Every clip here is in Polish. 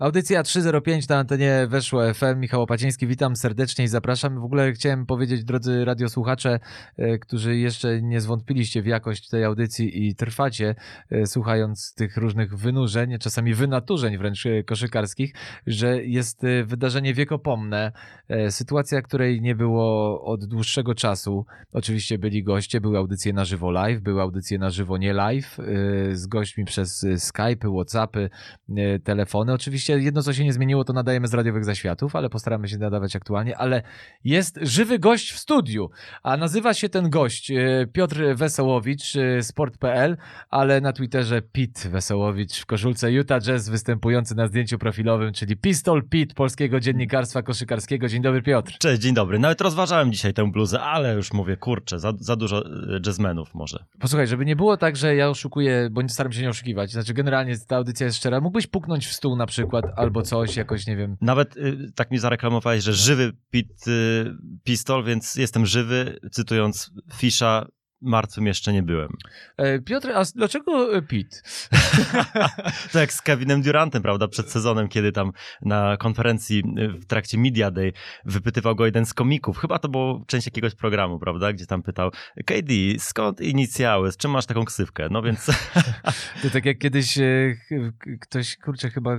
Audycja 305 na antenie Weszło FM. Michał Opaciński, witam serdecznie i zapraszam. W ogóle chciałem powiedzieć, drodzy radiosłuchacze, e, którzy jeszcze nie zwątpiliście w jakość tej audycji i trwacie, e, słuchając tych różnych wynurzeń, czasami wynaturzeń wręcz e, koszykarskich, że jest wydarzenie wiekopomne. Sytuacja, której nie było od dłuższego czasu. Oczywiście byli goście, były audycje na żywo live, były audycje na żywo nie live, z gośćmi przez Skype, Whatsappy, telefony. Oczywiście Oczywiście jedno, co się nie zmieniło, to nadajemy z radiowych zaświatów, ale postaramy się nadawać aktualnie, ale jest żywy gość w studiu, a nazywa się ten gość e, Piotr Wesołowicz, e, sport.pl, ale na Twitterze Pit Wesołowicz w koszulce Utah Jazz występujący na zdjęciu profilowym, czyli Pistol Pit polskiego dziennikarstwa koszykarskiego. Dzień dobry Piotr. Cześć, dzień dobry. Nawet rozważałem dzisiaj tę bluzę, ale już mówię, kurczę, za, za dużo e, jazzmenów może. Posłuchaj, żeby nie było tak, że ja oszukuję, bo staram się nie oszukiwać, znaczy generalnie ta audycja jest szczera, mógłbyś puknąć w stół na przykład albo coś, jakoś nie wiem. Nawet y, tak mi zareklamowałeś, że żywy pit, y, pistol, więc jestem żywy, cytując Fisza, martwym jeszcze nie byłem. E, Piotr, a dlaczego e, Pete? to jak z Kevinem Durantem, prawda, przed sezonem, kiedy tam na konferencji e, w trakcie Media Day wypytywał go jeden z komików, chyba to było część jakiegoś programu, prawda, gdzie tam pytał KD, skąd inicjały, z czym masz taką ksywkę? No więc... to tak jak kiedyś ktoś, kurczę, chyba,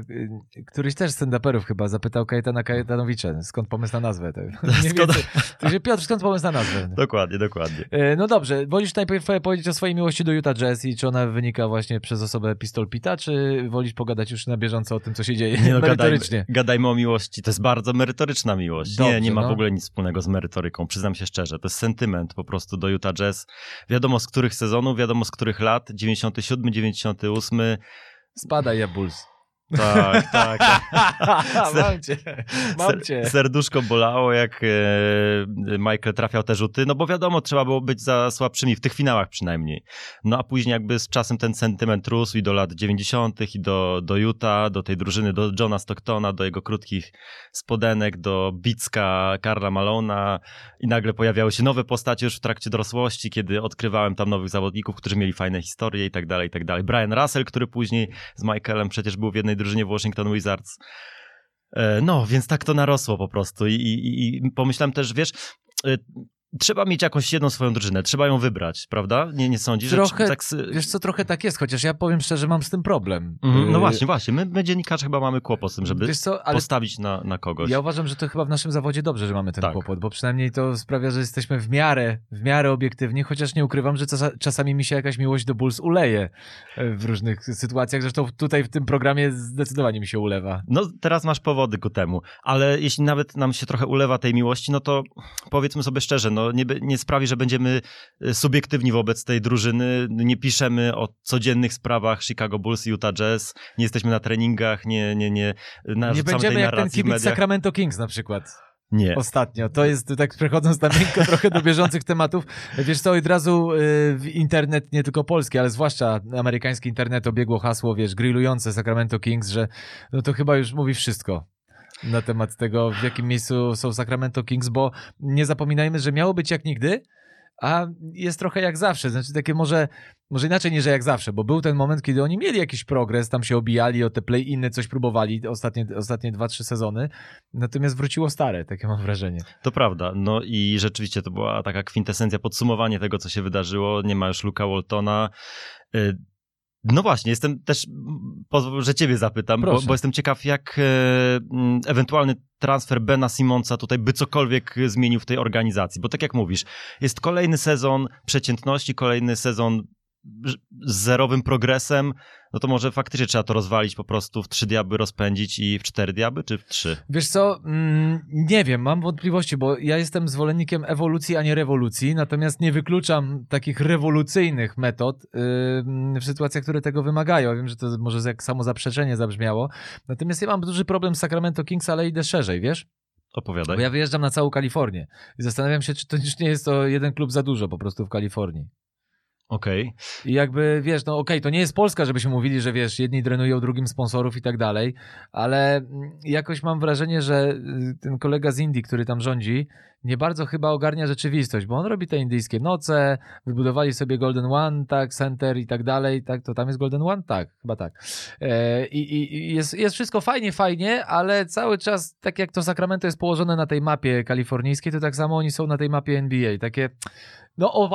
któryś też stand-uperów chyba zapytał Kajetana Kajetanowicza, skąd pomysł na nazwę. To, skąd... Piotr, skąd pomysł na nazwę? Dokładnie, dokładnie. No dobrze, wolisz najpierw powiedzieć o swojej miłości do Utah Jazz i czy ona wynika właśnie przez osobę Pistol Pita, czy wolisz pogadać już na bieżąco o tym, co się dzieje nie, no, merytorycznie? Gadajmy, gadajmy o miłości, to jest bardzo merytoryczna miłość. Dobrze, nie, nie ma no. w ogóle nic wspólnego z merytoryką, przyznam się szczerze. To jest sentyment po prostu do Utah Jazz. Wiadomo z których sezonów, wiadomo z których lat, 97, 98. Spada ja Bulls. Tak, tak. mam cię, mam cię. Serduszko bolało, jak e, Michael trafiał te rzuty, no bo wiadomo, trzeba było być za słabszymi, w tych finałach przynajmniej. No a później jakby z czasem ten sentyment rósł i do lat 90. i do, do Utah, do tej drużyny, do Johna Stocktona, do jego krótkich spodenek, do Bicka, Karla Malona i nagle pojawiały się nowe postacie już w trakcie dorosłości, kiedy odkrywałem tam nowych zawodników, którzy mieli fajne historie i tak dalej, i tak dalej. Brian Russell, który później z Michaelem przecież był w jednej drużynie Washington Wizards. E, no, więc tak to narosło po prostu i, i, i pomyślałem też, wiesz, e, trzeba mieć jakąś jedną swoją drużynę, trzeba ją wybrać, prawda? Nie, nie sądzisz? Trochę, że tak... wiesz co, trochę tak jest, chociaż ja powiem szczerze, mam z tym problem. Mm, no właśnie, właśnie, my, my dziennikarze chyba mamy kłopot z tym, żeby co, postawić na, na kogoś. Ja uważam, że to chyba w naszym zawodzie dobrze, że mamy ten tak. kłopot, bo przynajmniej to sprawia, że jesteśmy w miarę, w miarę obiektywni, chociaż nie ukrywam, że czasami mi się jakaś miłość do Bulls uleje e, w różnych sytuacjach, zresztą tutaj w tym programie zdecydowanie mi się ulewa. No teraz masz powody ku temu, ale jeśli nawet nam się trochę ulewa tej miłości, no to powiedzmy sobie szczerze, no nie, nie sprawi że będziemy e, subiektywni wobec tej drużyny. Nie piszemy o codziennych sprawach Chicago Bulls i Utah Jazz. Nie jesteśmy na treningach, nie, nie, nie Nie będziemy jak ten kibic Sacramento Kings na przykład. Nie. Ostatnio. To jest, tak przechodząc na miękko trochę do bieżących tematów, wiesz co, od razu y, w internet, nie tylko polski, ale zwłaszcza amerykański internet obiegło hasło, wiesz, grillujące Sacramento Kings, że no to chyba już mówi wszystko na temat tego, w jakim miejscu są Sacramento Kings, bo nie zapominajmy, że miało być jak nigdy, a jest trochę jak zawsze. Znaczy takie może, może inaczej niż jak zawsze, bo był ten moment, kiedy oni mieli jakiś progres, tam się obijali o te play-iny, coś próbowali ostatnie, ostatnie dwa, trzy sezony, natomiast wróciło stare, takie mam wrażenie. To prawda, no i rzeczywiście to była taka kwintesencja, podsumowanie tego, co się wydarzyło. Nie ma już Luka Waltona. No właśnie, jestem też, pozwól, że ciebie zapytam, bo, bo, jestem ciekaw, jak e, ewentualny transfer Bena Simonsa tutaj by cokolwiek zmienił w tej organizacji, bo tak jak mówisz, jest kolejny sezon przeciętności, kolejny sezon z zerowym progresem, no to może faktycznie trzeba to rozwalić po prostu w trzy diaby rozpędzić i w cztery diaby, czy w trzy? Wiesz co, mm, nie wiem, mam wątpliwości, bo ja jestem zwolennikiem ewolucji, a nie rewolucji, natomiast nie wykluczam takich rewolucyjnych metod yy, w sytuacjach, które tego wymagają. Wiem, że to może jak samo zaprzeczenie zabrzmiało, natomiast ja mam duży problem z Sacramento Kings, ale idę szerzej, wiesz? Opowiadaj. Bo ja wyjeżdżam na całą Kalifornię i zastanawiam się, czy to już nie jest to jeden klub za dużo po prostu w Kalifornii. Okej. I jakby, wiesz, no okej, to nie jest Polska, żebyśmy mówili, że wiesz, jedni drenują drugim sponsorów i tak dalej, ale mm, jakoś mam wrażenie, że y, ten kolega z Indii, który tam rządzi, nie bardzo chyba ogarnia rzeczywistość, bo on robi te indyjskie noce, wybudowali sobie Golden One, tak, Center i tak dalej, tak, to tam jest Golden One? Tak, chyba tak. E, i i jest, jest wszystko fajnie, fajnie, ale cały czas, tak jak to Sacramento jest położone na tej mapie kalifornijskiej, to tak samo oni są na tej mapie NBA, takie no o,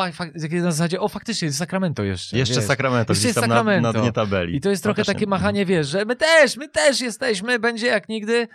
na zasadzie, o faktycznie, jest Sacramento jeszcze. Jeszcze wiesz. Sacramento, Jeszcze jest tam na, Sacramento. na dnie tabeli. I to jest trochę Faktycznie. takie machanie, wiesz, że my też, my też jesteśmy, będzie jak nigdy.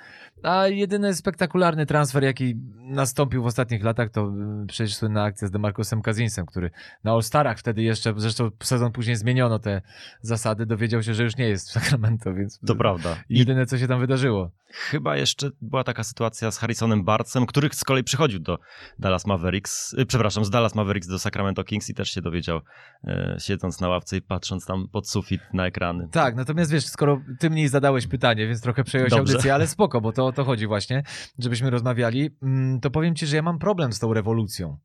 A jedyny spektakularny transfer, jaki nastąpił w ostatnich latach, to y, przecież słynna akcja z Demarcusem Kazinsem, który na All-Starach wtedy jeszcze, zresztą sezon później zmieniono te zasady, dowiedział się, że już nie jest w Sacramento, więc To prawda. Jedyne, co się tam wydarzyło. chyba jeszcze była taka sytuacja z Harrisonem Barcem, który z kolei przychodził do Dallas Mavericks, y, przepraszam, z Dallas Mavericks do Sacramento Kings i też się dowiedział, e, siedząc na ławce i patrząc tam pod sufit na ekrany. Tak, natomiast wiesz, skoro ty mniej zadałeś pytanie, więc trochę przejąłeś Dobrze. audycję, ale spoko, bo to o to chodzi właśnie, żebyśmy rozmawiali, mm, to powiem ci, że ja mam problem z tą rewolucją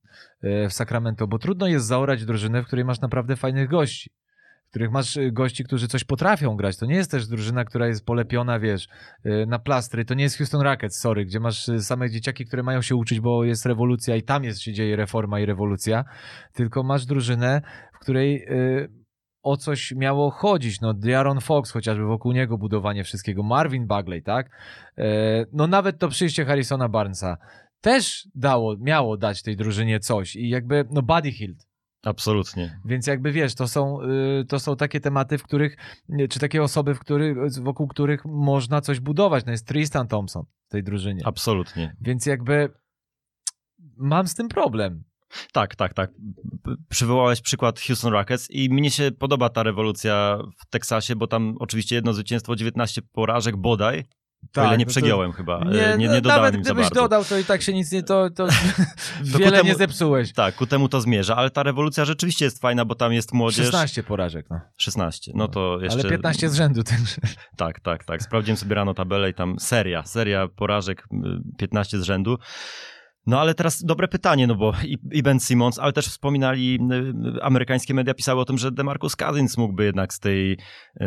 e, w Sacramento, bo trudno jest zaorać drużynę, w której masz naprawdę fajnych gości. Których masz e, gości, którzy coś potrafią grać. To nie jest też drużyna, która jest polepiona, wiesz, e, na plastry. To nie jest Houston Rockets, sorry, gdzie masz e, same dzieciaki, które mają się uczyć, bo jest rewolucja i tam jest, się dzieje reforma i rewolucja. Tylko masz drużynę, w której o coś miało chodzić. No, Diaron Fox, chociażby wokół niego budowanie wszystkiego. Marvin Bagley, tak? E, no, nawet to przyjście Harrisona Barnesa też dało, miało dać tej drużynie coś. I jakby, no, Buddy Hield. Absolutnie. Więc jakby wiesz, to są, y, to są takie tematy, w których, y, czy takie osoby, w których, wokół których można coś budować. No jest Tristan Thompson w tej drużynie. Absolutnie. Więc jakby mam z tym problem. Tak, tak, tak. Przywołałeś przykład Houston Rockets i mnie się podoba ta rewolucja w Teksasie, bo tam oczywiście jedno zwycięstwo, 19 porażek bodaj, tak, ile nie no to- przegiąłem chyba. Nie, Nie, nie, no, dodałem nawet gdybyś dodał, to i tak się nic nie, to, to, wiele temu- nie zepsułeś. Tak, ku temu to zmierza, ale ta rewolucja rzeczywiście jest fajna, bo tam jest młodzież. 16 porażek, no. 16. No to jeszcze. Ale 15 z rzędu także. Tak, tak, tak. Sprawdziłem sobie rano tabelę i tam seria, seria porażek, y, 15 z rzędu. No ale teraz dobre pytanie, no bo i, i Ben Simmons, ale też wspominali, y, amerykańskie media pisały o tym, że DeMarcus Cousins mógłby jednak z tej, y,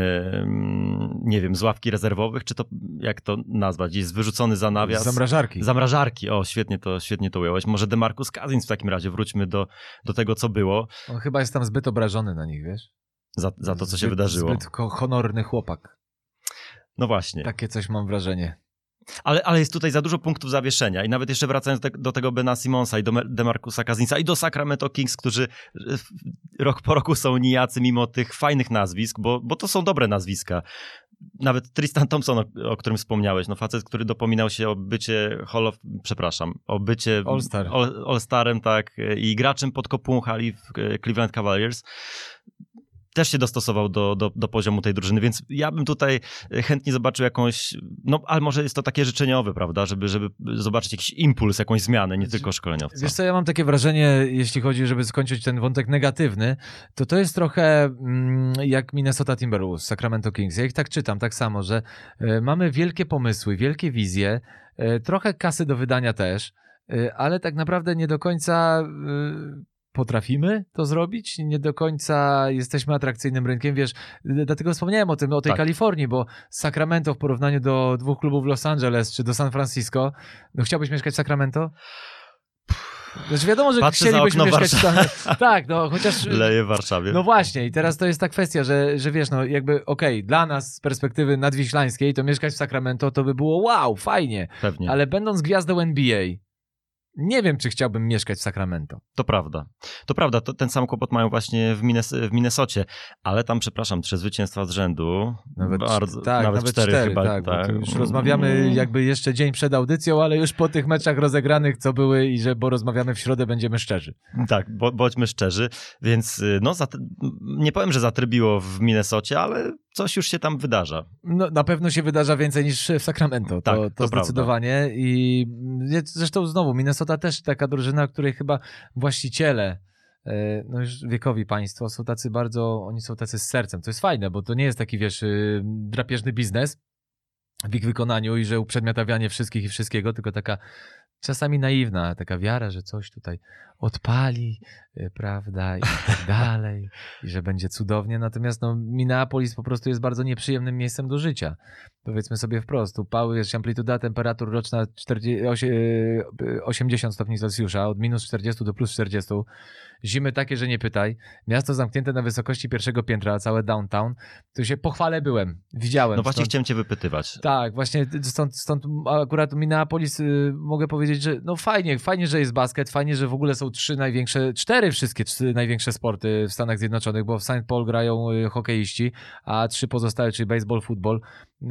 nie wiem, z ławki rezerwowych, czy to, jak to nazwać, jest wyrzucony za nawias. Zamrażarki. Zamrażarki, o świetnie to, świetnie to ująłeś. Może DeMarcus Cousins w takim razie, wróćmy do, do tego, co było, On chyba jest tam zbyt obrażony na nich, wiesz? za, za to, co się Zbyt- wydarzyło. Zbyt honorny chłopak. No właśnie. Takie coś mam wrażenie. Ale, ale jest tutaj za dużo punktów zawieszenia i nawet jeszcze wracając do, te, do tego Bena Simonsa i do Demarcusa Kazinsa i do Sacramento Kings, którzy e, rok po roku są nijacy mimo tych fajnych nazwisk, bo, bo to są dobre nazwiska. Nawet Tristan Thompson, o, o którym wspomniałeś, no facet, który dopominał się o bycie Hall of, przepraszam, o bycie All-Star. All- All-Starem, tak, i graczem pod kopułą hali w e, Cleveland Cavaliers też się dostosował do, do, do poziomu tej drużyny, więc ja bym tutaj e, chętnie zobaczył jakąś, no ale może jest to takie życzeniowe, prawda, żeby, żeby zobaczyć jakiś impuls, jakąś zmianę, nie tylko szkoleniowca. Wiesz co, ja mam takie wrażenie, jeśli chodzi, żeby skończyć ten wątek negatywny, to to jest trochę mm, jak Minnesota Timberwolves, Sacramento Kings. Ja ich tak czytam, tak samo, że e, mamy wielkie pomysły, wielkie wizje, e, trochę kasy do wydania też, ale tak naprawdę nie do końca potrafimy to zrobić, nie do końca jesteśmy atrakcyjnym rynkiem, wiesz, dlatego wspomniałem o tym, o tej Tak. Kalifornii, bo Sacramento w porównaniu do dwóch klubów w Los Angeles czy do San Francisco, no chciałbyś mieszkać w Sacramento? Znaczy wiadomo, że Patrzę chcielibyśmy mieszkać tam. Tak, no chociaż. Leje w Warszawie. No właśnie, i teraz to jest ta kwestia, że, że wiesz, no jakby okej, dla nas z perspektywy nadwiślańskiej to mieszkać w Sacramento to by było wow, fajnie, Pewnie, ale będąc gwiazdą NBA, nie wiem, czy chciałbym mieszkać w Sacramento. to prawda. To prawda, to, ten sam kłopot mają właśnie w, Minnes w Minnesocie, ale tam, przepraszam, trzy zwycięstwa z rzędu. Nawet, bardzo, tak, nawet, cztery, chyba. tak, tak. już rozmawiamy jakby jeszcze dzień przed audycją, ale już po tych meczach rozegranych, co były i że, bo rozmawiamy w środę, będziemy szczerzy. Tak, bo, bądźmy szczerzy, więc y, no, nie powiem, że zatrybiło w Minnesocie, ale coś już się tam wydarza. No, na pewno się wydarza więcej niż w Sacramento, to, Tak, to, to zdecydowanie. I nie- zresztą znowu Minnesota też taka drużyna, której chyba właściciele, e, no już wiekowi państwo, są tacy bardzo, oni są tacy z sercem. To jest fajne, bo to nie jest taki, wiesz, y, drapieżny biznes w ich wykonaniu i że uprzedmiotawianie wszystkich i wszystkiego, tylko taka czasami naiwna, taka wiara, że coś tutaj odpali, y, prawda, i tak dalej, i że będzie cudownie. Natomiast no, Minneapolis po prostu jest bardzo nieprzyjemnym miejscem do życia. Powiedzmy sobie wprost, upały, jest amplituda temperatur roczna 40, osie- y, 80 stopni Celsjusza, od minus 40 do plus 40. Zimy takie, że nie pytaj. Miasto zamknięte na wysokości pierwszego piętra, całe downtown. To się pochwale byłem, widziałem. No właśnie stąd- chciałem cię wypytywać. tak, właśnie stąd, stąd akurat Minneapolis y, mogę powiedzieć, że no fajnie, fajnie, że jest basket, fajnie, że w ogóle są trzy największe, cztery wszystkie trzy największe sporty w Stanach Zjednoczonych, bo w St. Paul grają y, hokeiści, a trzy pozostałe, czyli baseball, football y,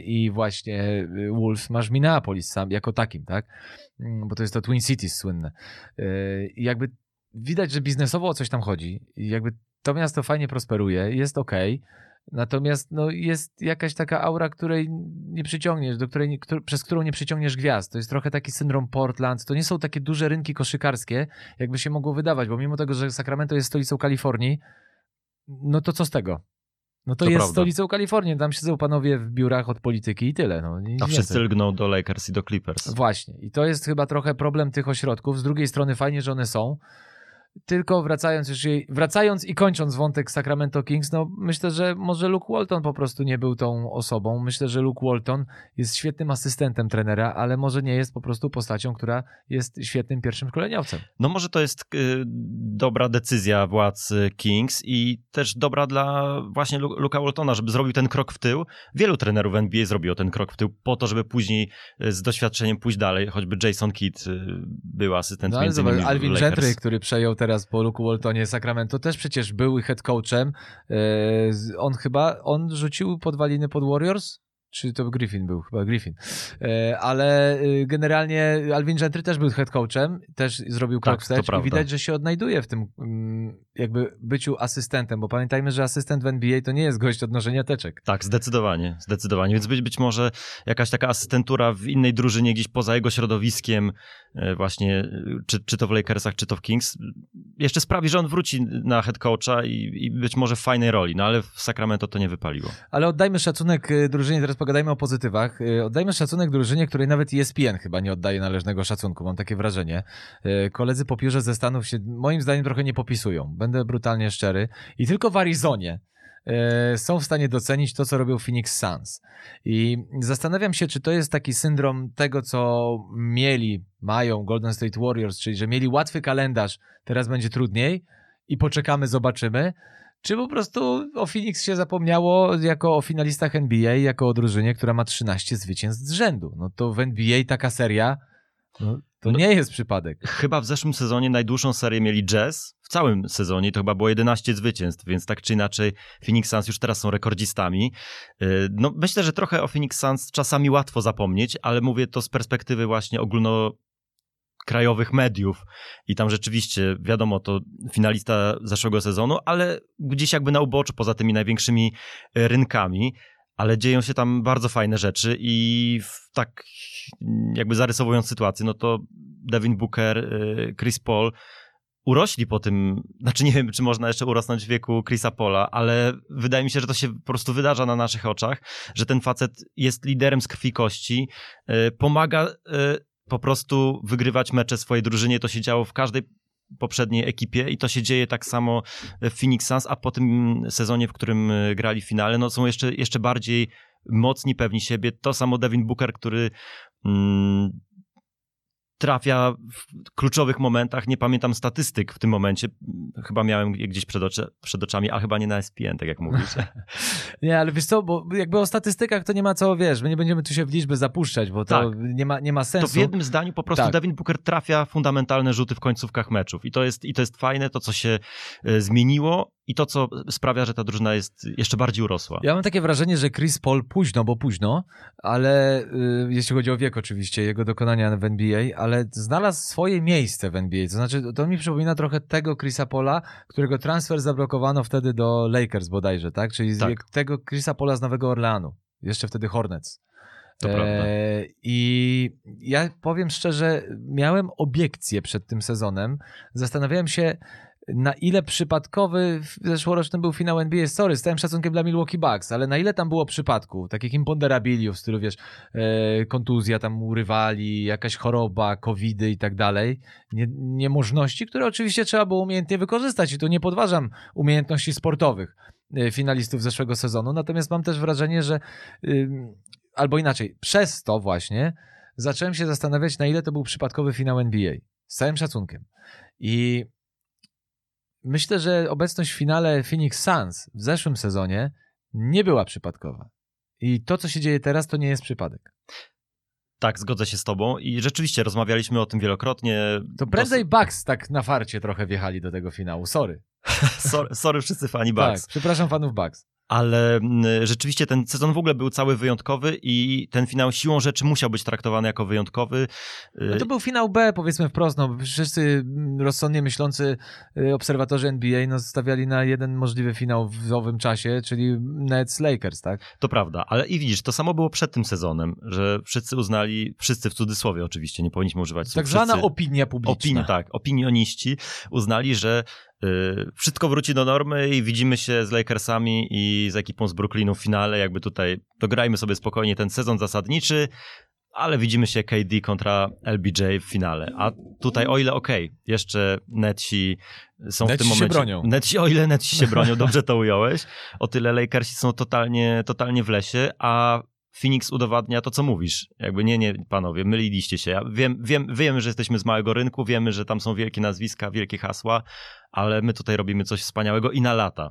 i właśnie y, Wolves, masz Minneapolis sam jako takim, tak? Mm, Bo to jest to Twin Cities słynne. I jakby widać, że biznesowo o coś tam chodzi. I jakby to miasto fajnie prosperuje, jest okej. Natomiast no, jest jakaś taka aura, której nie przyciągniesz, do której, przez którą nie przyciągniesz gwiazd. To jest trochę taki syndrom Portland. To nie są takie duże rynki koszykarskie, jakby się mogło wydawać, bo mimo tego, że Sacramento jest stolicą Kalifornii, no to co z tego? No to, To jest prawda. stolicą Kalifornii, tam siedzą panowie w biurach od polityki i tyle. No, A wszyscy lgną do Lakers i do Clippers. Właśnie. I to jest chyba trochę problem tych ośrodków. Z drugiej strony fajnie, że one są. Tylko wracając już jej, wracając i kończąc wątek Sacramento Kings, no myślę, że może Luke Walton po prostu nie był tą osobą. Myślę, że Luke Walton jest świetnym asystentem trenera, ale może nie jest po prostu postacią, która jest świetnym pierwszym szkoleniowcem. No może to jest y, dobra decyzja władz y, Kings i też dobra dla właśnie Lu- Luka Waltona, żeby zrobił ten krok w tył. Wielu trenerów NBA zrobiło ten krok w tył po to, żeby później y, z doświadczeniem pójść dalej. Choćby Jason Kidd y, był asystentem No, ale między innymi Alvin. Gentry, który przejął teraz po Luke Waltonie Sacramento, też przecież był head coachem. E, On chyba, on rzucił podwaliny pod Warriors? Czy to Griffin był? Chyba Griffin. E, Ale y, generalnie Alvin Gentry też był head coachem, też zrobił krok Tak, wstecz i prawda. widać, że się odnajduje w tym mm, jakby byciu asystentem, bo pamiętajmy, że asystent w NBA to nie jest gość od nożenia teczek. Tak, zdecydowanie, zdecydowanie. Więc być, być może jakaś taka asystentura w innej drużynie, gdzieś poza jego środowiskiem, e, właśnie, e, czy, czy to w Lakersach, czy to w Kings, jeszcze sprawi, że on wróci na head coacha i, i być może w fajnej roli, no ale w Sacramento to nie wypaliło. Ale oddajmy szacunek y, drużynie, teraz pogadajmy o pozytywach. Y, Oddajmy szacunek drużynie, której nawet ESPN chyba nie oddaje należnego szacunku, mam takie wrażenie. Y, Koledzy po piórze ze Stanów się moim zdaniem trochę nie popisują, będę brutalnie szczery. I tylko w Arizonie y, są w stanie docenić to, co robią Phoenix Suns. I zastanawiam się, czy to jest taki syndrom tego, co mieli, mają Golden State Warriors, czyli że mieli łatwy kalendarz, teraz będzie trudniej i poczekamy, zobaczymy. Czy po prostu o Phoenix się zapomniało jako o finalistach NBA, jako o drużynie, która ma 13 zwycięstw z rzędu? No to w NBA taka seria, no, to No- nie jest przypadek. Chyba w zeszłym sezonie najdłuższą serię mieli Jazz, w całym sezonie to chyba było 11 zwycięstw, więc tak czy inaczej Phoenix Suns już teraz są rekordzistami. Yy, No myślę, że trochę o Phoenix Suns czasami łatwo zapomnieć, ale mówię to z perspektywy właśnie ogólno krajowych mediów. I tam rzeczywiście, wiadomo, to finalista zeszłego sezonu, ale gdzieś jakby na uboczu, poza tymi największymi e, rynkami, ale dzieją się tam bardzo fajne rzeczy i tak jakby zarysowując sytuację, no to Devin Booker, e, Chris Paul urośli po tym, znaczy nie wiem, czy można jeszcze urosnąć w wieku Chrisa Paula, ale wydaje mi się, że to się po prostu wydarza na naszych oczach, że ten facet jest liderem z krwi kości, e, pomaga po prostu wygrywać mecze swojej drużynie. To się działo w każdej poprzedniej ekipie i to się dzieje tak samo w Phoenix Suns, a po tym sezonie, w którym e, grali w finale, no są jeszcze, jeszcze bardziej mocni, pewni siebie. To samo Devin Booker, który mm, trafia w kluczowych momentach. Nie pamiętam statystyk w tym momencie. Chyba miałem je gdzieś przed, oczy, przed oczami, a chyba nie na SPN, tak jak mówisz. Nie, ale wiesz co, bo jakby o statystykach to nie ma co, wiesz, my nie będziemy tu się w liczby zapuszczać, bo to Tak. nie, ma, nie ma sensu. To w jednym zdaniu po prostu Tak. Devin Booker trafia fundamentalne rzuty w końcówkach meczów. I to jest, i to jest fajne, to co się e, zmieniło i to co sprawia, że ta drużyna jest jeszcze bardziej urosła. Ja mam takie wrażenie, że Chris Paul późno, bo późno, ale y, jeśli chodzi o wiek oczywiście, jego dokonania w NBA, ale znalazł swoje miejsce w NBA. To znaczy, to mi przypomina trochę tego Chrisa Paula, którego transfer zablokowano wtedy do Lakers bodajże, tak? Czyli Tak. tego Chrisa Paula z Nowego Orleanu. Jeszcze wtedy Hornets. To prawda. E, I ja powiem szczerze, miałem obiekcje przed tym sezonem. Zastanawiałem się, na ile przypadkowy zeszłoroczny był finał NBA, sorry, z całym szacunkiem dla Milwaukee Bucks, ale na ile tam było przypadków, takich imponderabiliów, w stylu, wiesz, e, kontuzja tam urywali, jakaś choroba, covidy i tak dalej, nie, niemożności, które oczywiście trzeba było umiejętnie wykorzystać i tu nie podważam umiejętności sportowych e, finalistów zeszłego sezonu, natomiast mam też wrażenie, że albo inaczej, przez to właśnie zacząłem się zastanawiać, na ile to był przypadkowy finał NBA. Z całym szacunkiem. I myślę, że obecność w finale Phoenix Suns w zeszłym sezonie nie była przypadkowa. I to, co się dzieje teraz, to nie jest przypadek. Tak, zgodzę się z tobą i rzeczywiście rozmawialiśmy o tym wielokrotnie. To prędzej Bucks tak na farcie trochę wjechali do tego finału, sorry. sorry, sorry wszyscy fani Bucks. Tak, przepraszam fanów Bucks ale mm, rzeczywiście ten sezon w ogóle był cały wyjątkowy i ten finał siłą rzeczy musiał być traktowany jako wyjątkowy. No to był finał B, powiedzmy wprost. No, wszyscy mm, rozsądnie myślący y, obserwatorzy NBA no, stawiali na jeden możliwy finał w owym czasie, czyli Nets Lakers, tak? To prawda, ale i widzisz, to samo było przed tym sezonem, że wszyscy uznali, wszyscy w cudzysłowie oczywiście, nie powinniśmy używać tak słów. Tak zwana opinia publiczna. Opini, tak, opinioniści uznali, że Y, wszystko wróci do normy i widzimy się z Lakersami i z ekipą z Brooklynu w finale. Jakby tutaj dograjmy sobie spokojnie ten sezon zasadniczy, ale widzimy się KD kontra LBJ w finale. A tutaj o ile okej, okay, jeszcze Netsi są Netsi w tym momencie... się bronią. Netsi, o ile Netsi się bronią, dobrze to ująłeś, o tyle Lakersi są totalnie, totalnie w lesie, a Phoenix udowadnia to, co mówisz. Jakby nie, nie, panowie, myliliście się. Ja wiem, wiem, wiemy, że jesteśmy z małego rynku, wiemy, że tam są wielkie nazwiska, wielkie hasła, ale my tutaj robimy coś wspaniałego i na lata.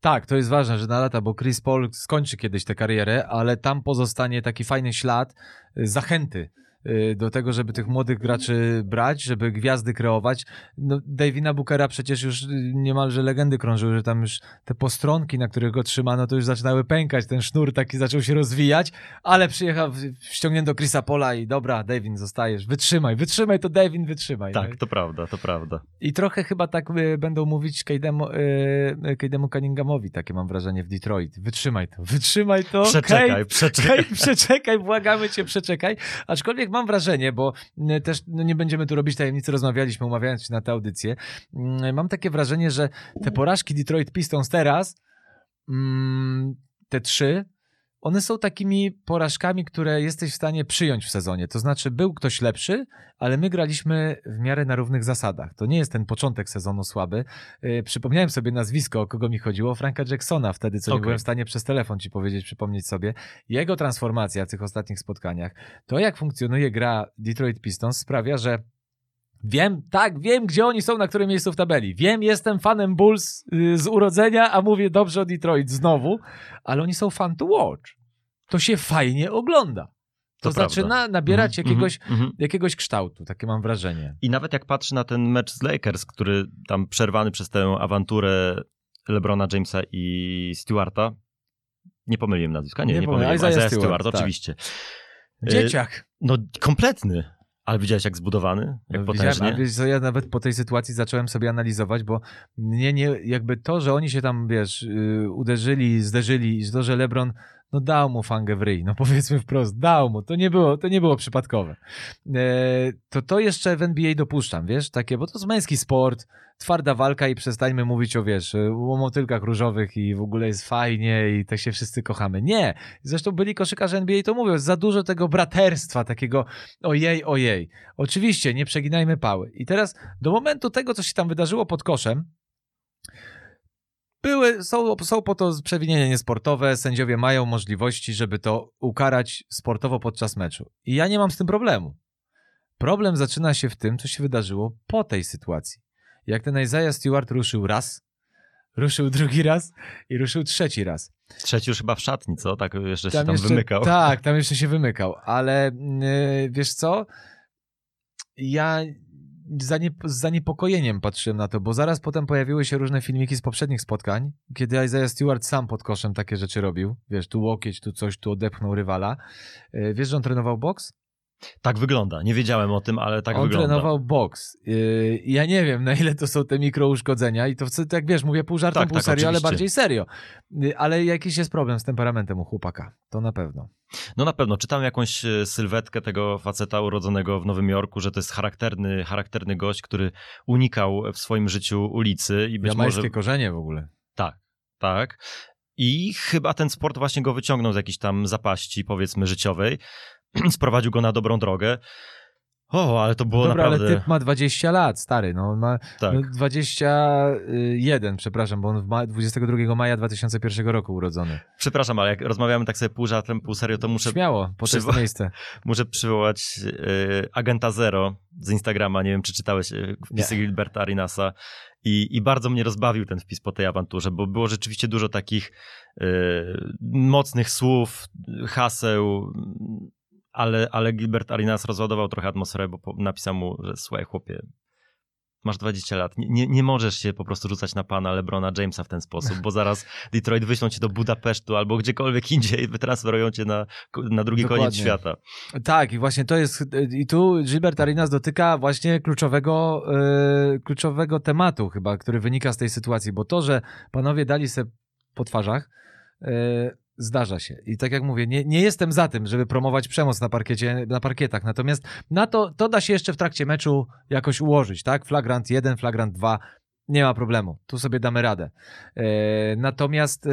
Tak, to jest ważne, że na lata, bo Chris Paul skończy kiedyś tę karierę, ale tam pozostanie taki fajny ślad y, zachęty do tego, żeby tych młodych graczy brać, żeby gwiazdy kreować. No, Davina Bookera przecież już niemalże legendy krążyły, że tam już te postronki, na których go trzymano, to już zaczynały pękać, ten sznur taki zaczął się rozwijać, ale przyjechał, ściągnięto Chrisa Pola i dobra, Davin, zostajesz, wytrzymaj, wytrzymaj to Davin, wytrzymaj. Tak, to prawda, to prawda. I trochę chyba tak y, będą mówić Kejdemu, y, Kejdemu Cunninghamowi, takie mam wrażenie w Detroit. Wytrzymaj to, wytrzymaj to. Przeczekaj, Kate, przeczekaj. Kate, przeczekaj, błagamy cię, przeczekaj. Aczkolwiek mam wrażenie, bo też no nie będziemy tu robić tajemnicy, rozmawialiśmy umawiając się na tę audycję. Mam takie wrażenie, że te porażki Detroit Pistons teraz, mm, te trzy, one są takimi porażkami, które jesteś w stanie przyjąć w sezonie. To znaczy, był ktoś lepszy, ale my graliśmy w miarę na równych zasadach. To nie jest ten początek sezonu słaby. Yy, przypomniałem sobie nazwisko, o kogo mi chodziło, Franka Jacksona, wtedy co okay. nie byłem w stanie przez telefon ci powiedzieć, przypomnieć sobie. Jego transformacja w tych ostatnich spotkaniach, to jak funkcjonuje gra Detroit Pistons sprawia, że Wiem, tak, wiem, gdzie oni są, na którym miejscu w tabeli. Wiem, jestem fanem Bulls y, z urodzenia, a mówię dobrze o Detroit znowu, ale oni są fan to watch. To się fajnie ogląda. To, to zaczyna nabierać mm, jakiegoś, mm, jakiegoś kształtu, takie mam wrażenie. I nawet jak patrzę na ten mecz z Lakers, który tam przerwany przez tę awanturę LeBrona Jamesa i Stewarta, nie pomyliłem nazwiska, nie, nie, nie pomyliłem, Isaiah, Isaiah Stewart, Stewart tak. oczywiście. Dzieciak. No kompletny. Ale widziałeś jak zbudowany? Jak potężnie? Wiesz co, ja nawet po tej sytuacji zacząłem sobie analizować, bo mnie nie, jakby to, że oni się tam, wiesz, yy, uderzyli, zderzyli i to, że LeBron no dał mu fangę w ryj, no powiedzmy wprost, dał mu, to nie było, to nie było przypadkowe. E, to to jeszcze w NBA dopuszczam, wiesz, takie, bo to jest męski sport, twarda walka i przestańmy mówić o, wiesz, o motylkach różowych i w ogóle jest fajnie i tak się wszyscy kochamy. Nie, zresztą byli koszykarze NBA to mówią, za dużo tego braterstwa, takiego ojej, ojej. Oczywiście, nie przeginajmy pały. I teraz do momentu tego, co się tam wydarzyło pod koszem, były, są, są po to przewinienia niesportowe, sędziowie mają możliwości, żeby to ukarać sportowo podczas meczu. I ja nie mam z tym problemu. Problem zaczyna się w tym, co się wydarzyło po tej sytuacji. Jak ten Isaiah Stewart ruszył raz, ruszył drugi raz i ruszył trzeci raz. Trzeci już chyba w szatni, co? Tak jeszcze tam się tam jeszcze, wymykał. Tak, tam jeszcze się wymykał, ale yy, wiesz co? Ja z zaniepokojeniem patrzyłem na to, bo zaraz potem pojawiły się różne filmiki z poprzednich spotkań, kiedy Isaiah Stewart sam pod koszem takie rzeczy robił. Wiesz, tu łokieć, tu coś, tu odepchnął rywala. E, wiesz, że on trenował boks? Tak wygląda. Nie wiedziałem o tym, ale tak on wygląda. trenował boks. Yy, ja nie wiem, na ile to są te mikrouszkodzenia i to, w- tak wiesz, mówię pół żartem, Tak, pół tak, serio, ale oczywiście. bardziej serio. Yy, ale jakiś jest problem z temperamentem u chłopaka. To na pewno. No na pewno. Czytałem jakąś e, sylwetkę tego faceta urodzonego w Nowym Jorku, że to jest charakterny, charakterny gość, który unikał w swoim życiu ulicy i być Jamańskie może... korzenie w ogóle. Tak, tak. I chyba ten sport właśnie go wyciągnął z jakiejś tam zapaści, powiedzmy, życiowej. Sprowadził go na dobrą drogę. O, ale to było Dobra, naprawdę... ale typ ma 20 lat, stary. No, on ma Tak. no, 21, przepraszam, bo on w ma 22 maja 2001 roku urodzony. Przepraszam, ale jak rozmawiamy tak sobie pół żartem, pół serio, to muszę, Śmiało, po przywo- miejsce. muszę przywołać e, Agenta Zero z Instagrama. Nie wiem, czy czytałeś e, wpisy Gilberta Arinasa. I, I bardzo mnie rozbawił ten wpis po tej awanturze, bo było rzeczywiście dużo takich e, mocnych słów, haseł, ale, ale Gilbert Arenas rozładował trochę atmosferę, bo napisał mu, że słuchaj chłopie, masz 20 lat, nie, nie, nie możesz się po prostu rzucać na pana Lebrona Jamesa w ten sposób, bo zaraz Detroit wyślą cię do Budapesztu albo gdziekolwiek indziej, wytransferują cię na, na drugi Dokładnie. koniec świata. Tak, i właśnie to jest, i tu Gilbert Arenas dotyka właśnie kluczowego, e, kluczowego tematu chyba, który wynika z tej sytuacji, bo to, że panowie dali se po twarzach, e, zdarza się. I tak jak mówię, nie, nie jestem za tym, żeby promować przemoc na parkiecie, na parkietach, natomiast na to, to da się jeszcze w trakcie meczu jakoś ułożyć, tak? Flagrant 1, flagrant 2, nie ma problemu, tu sobie damy radę. E, natomiast e,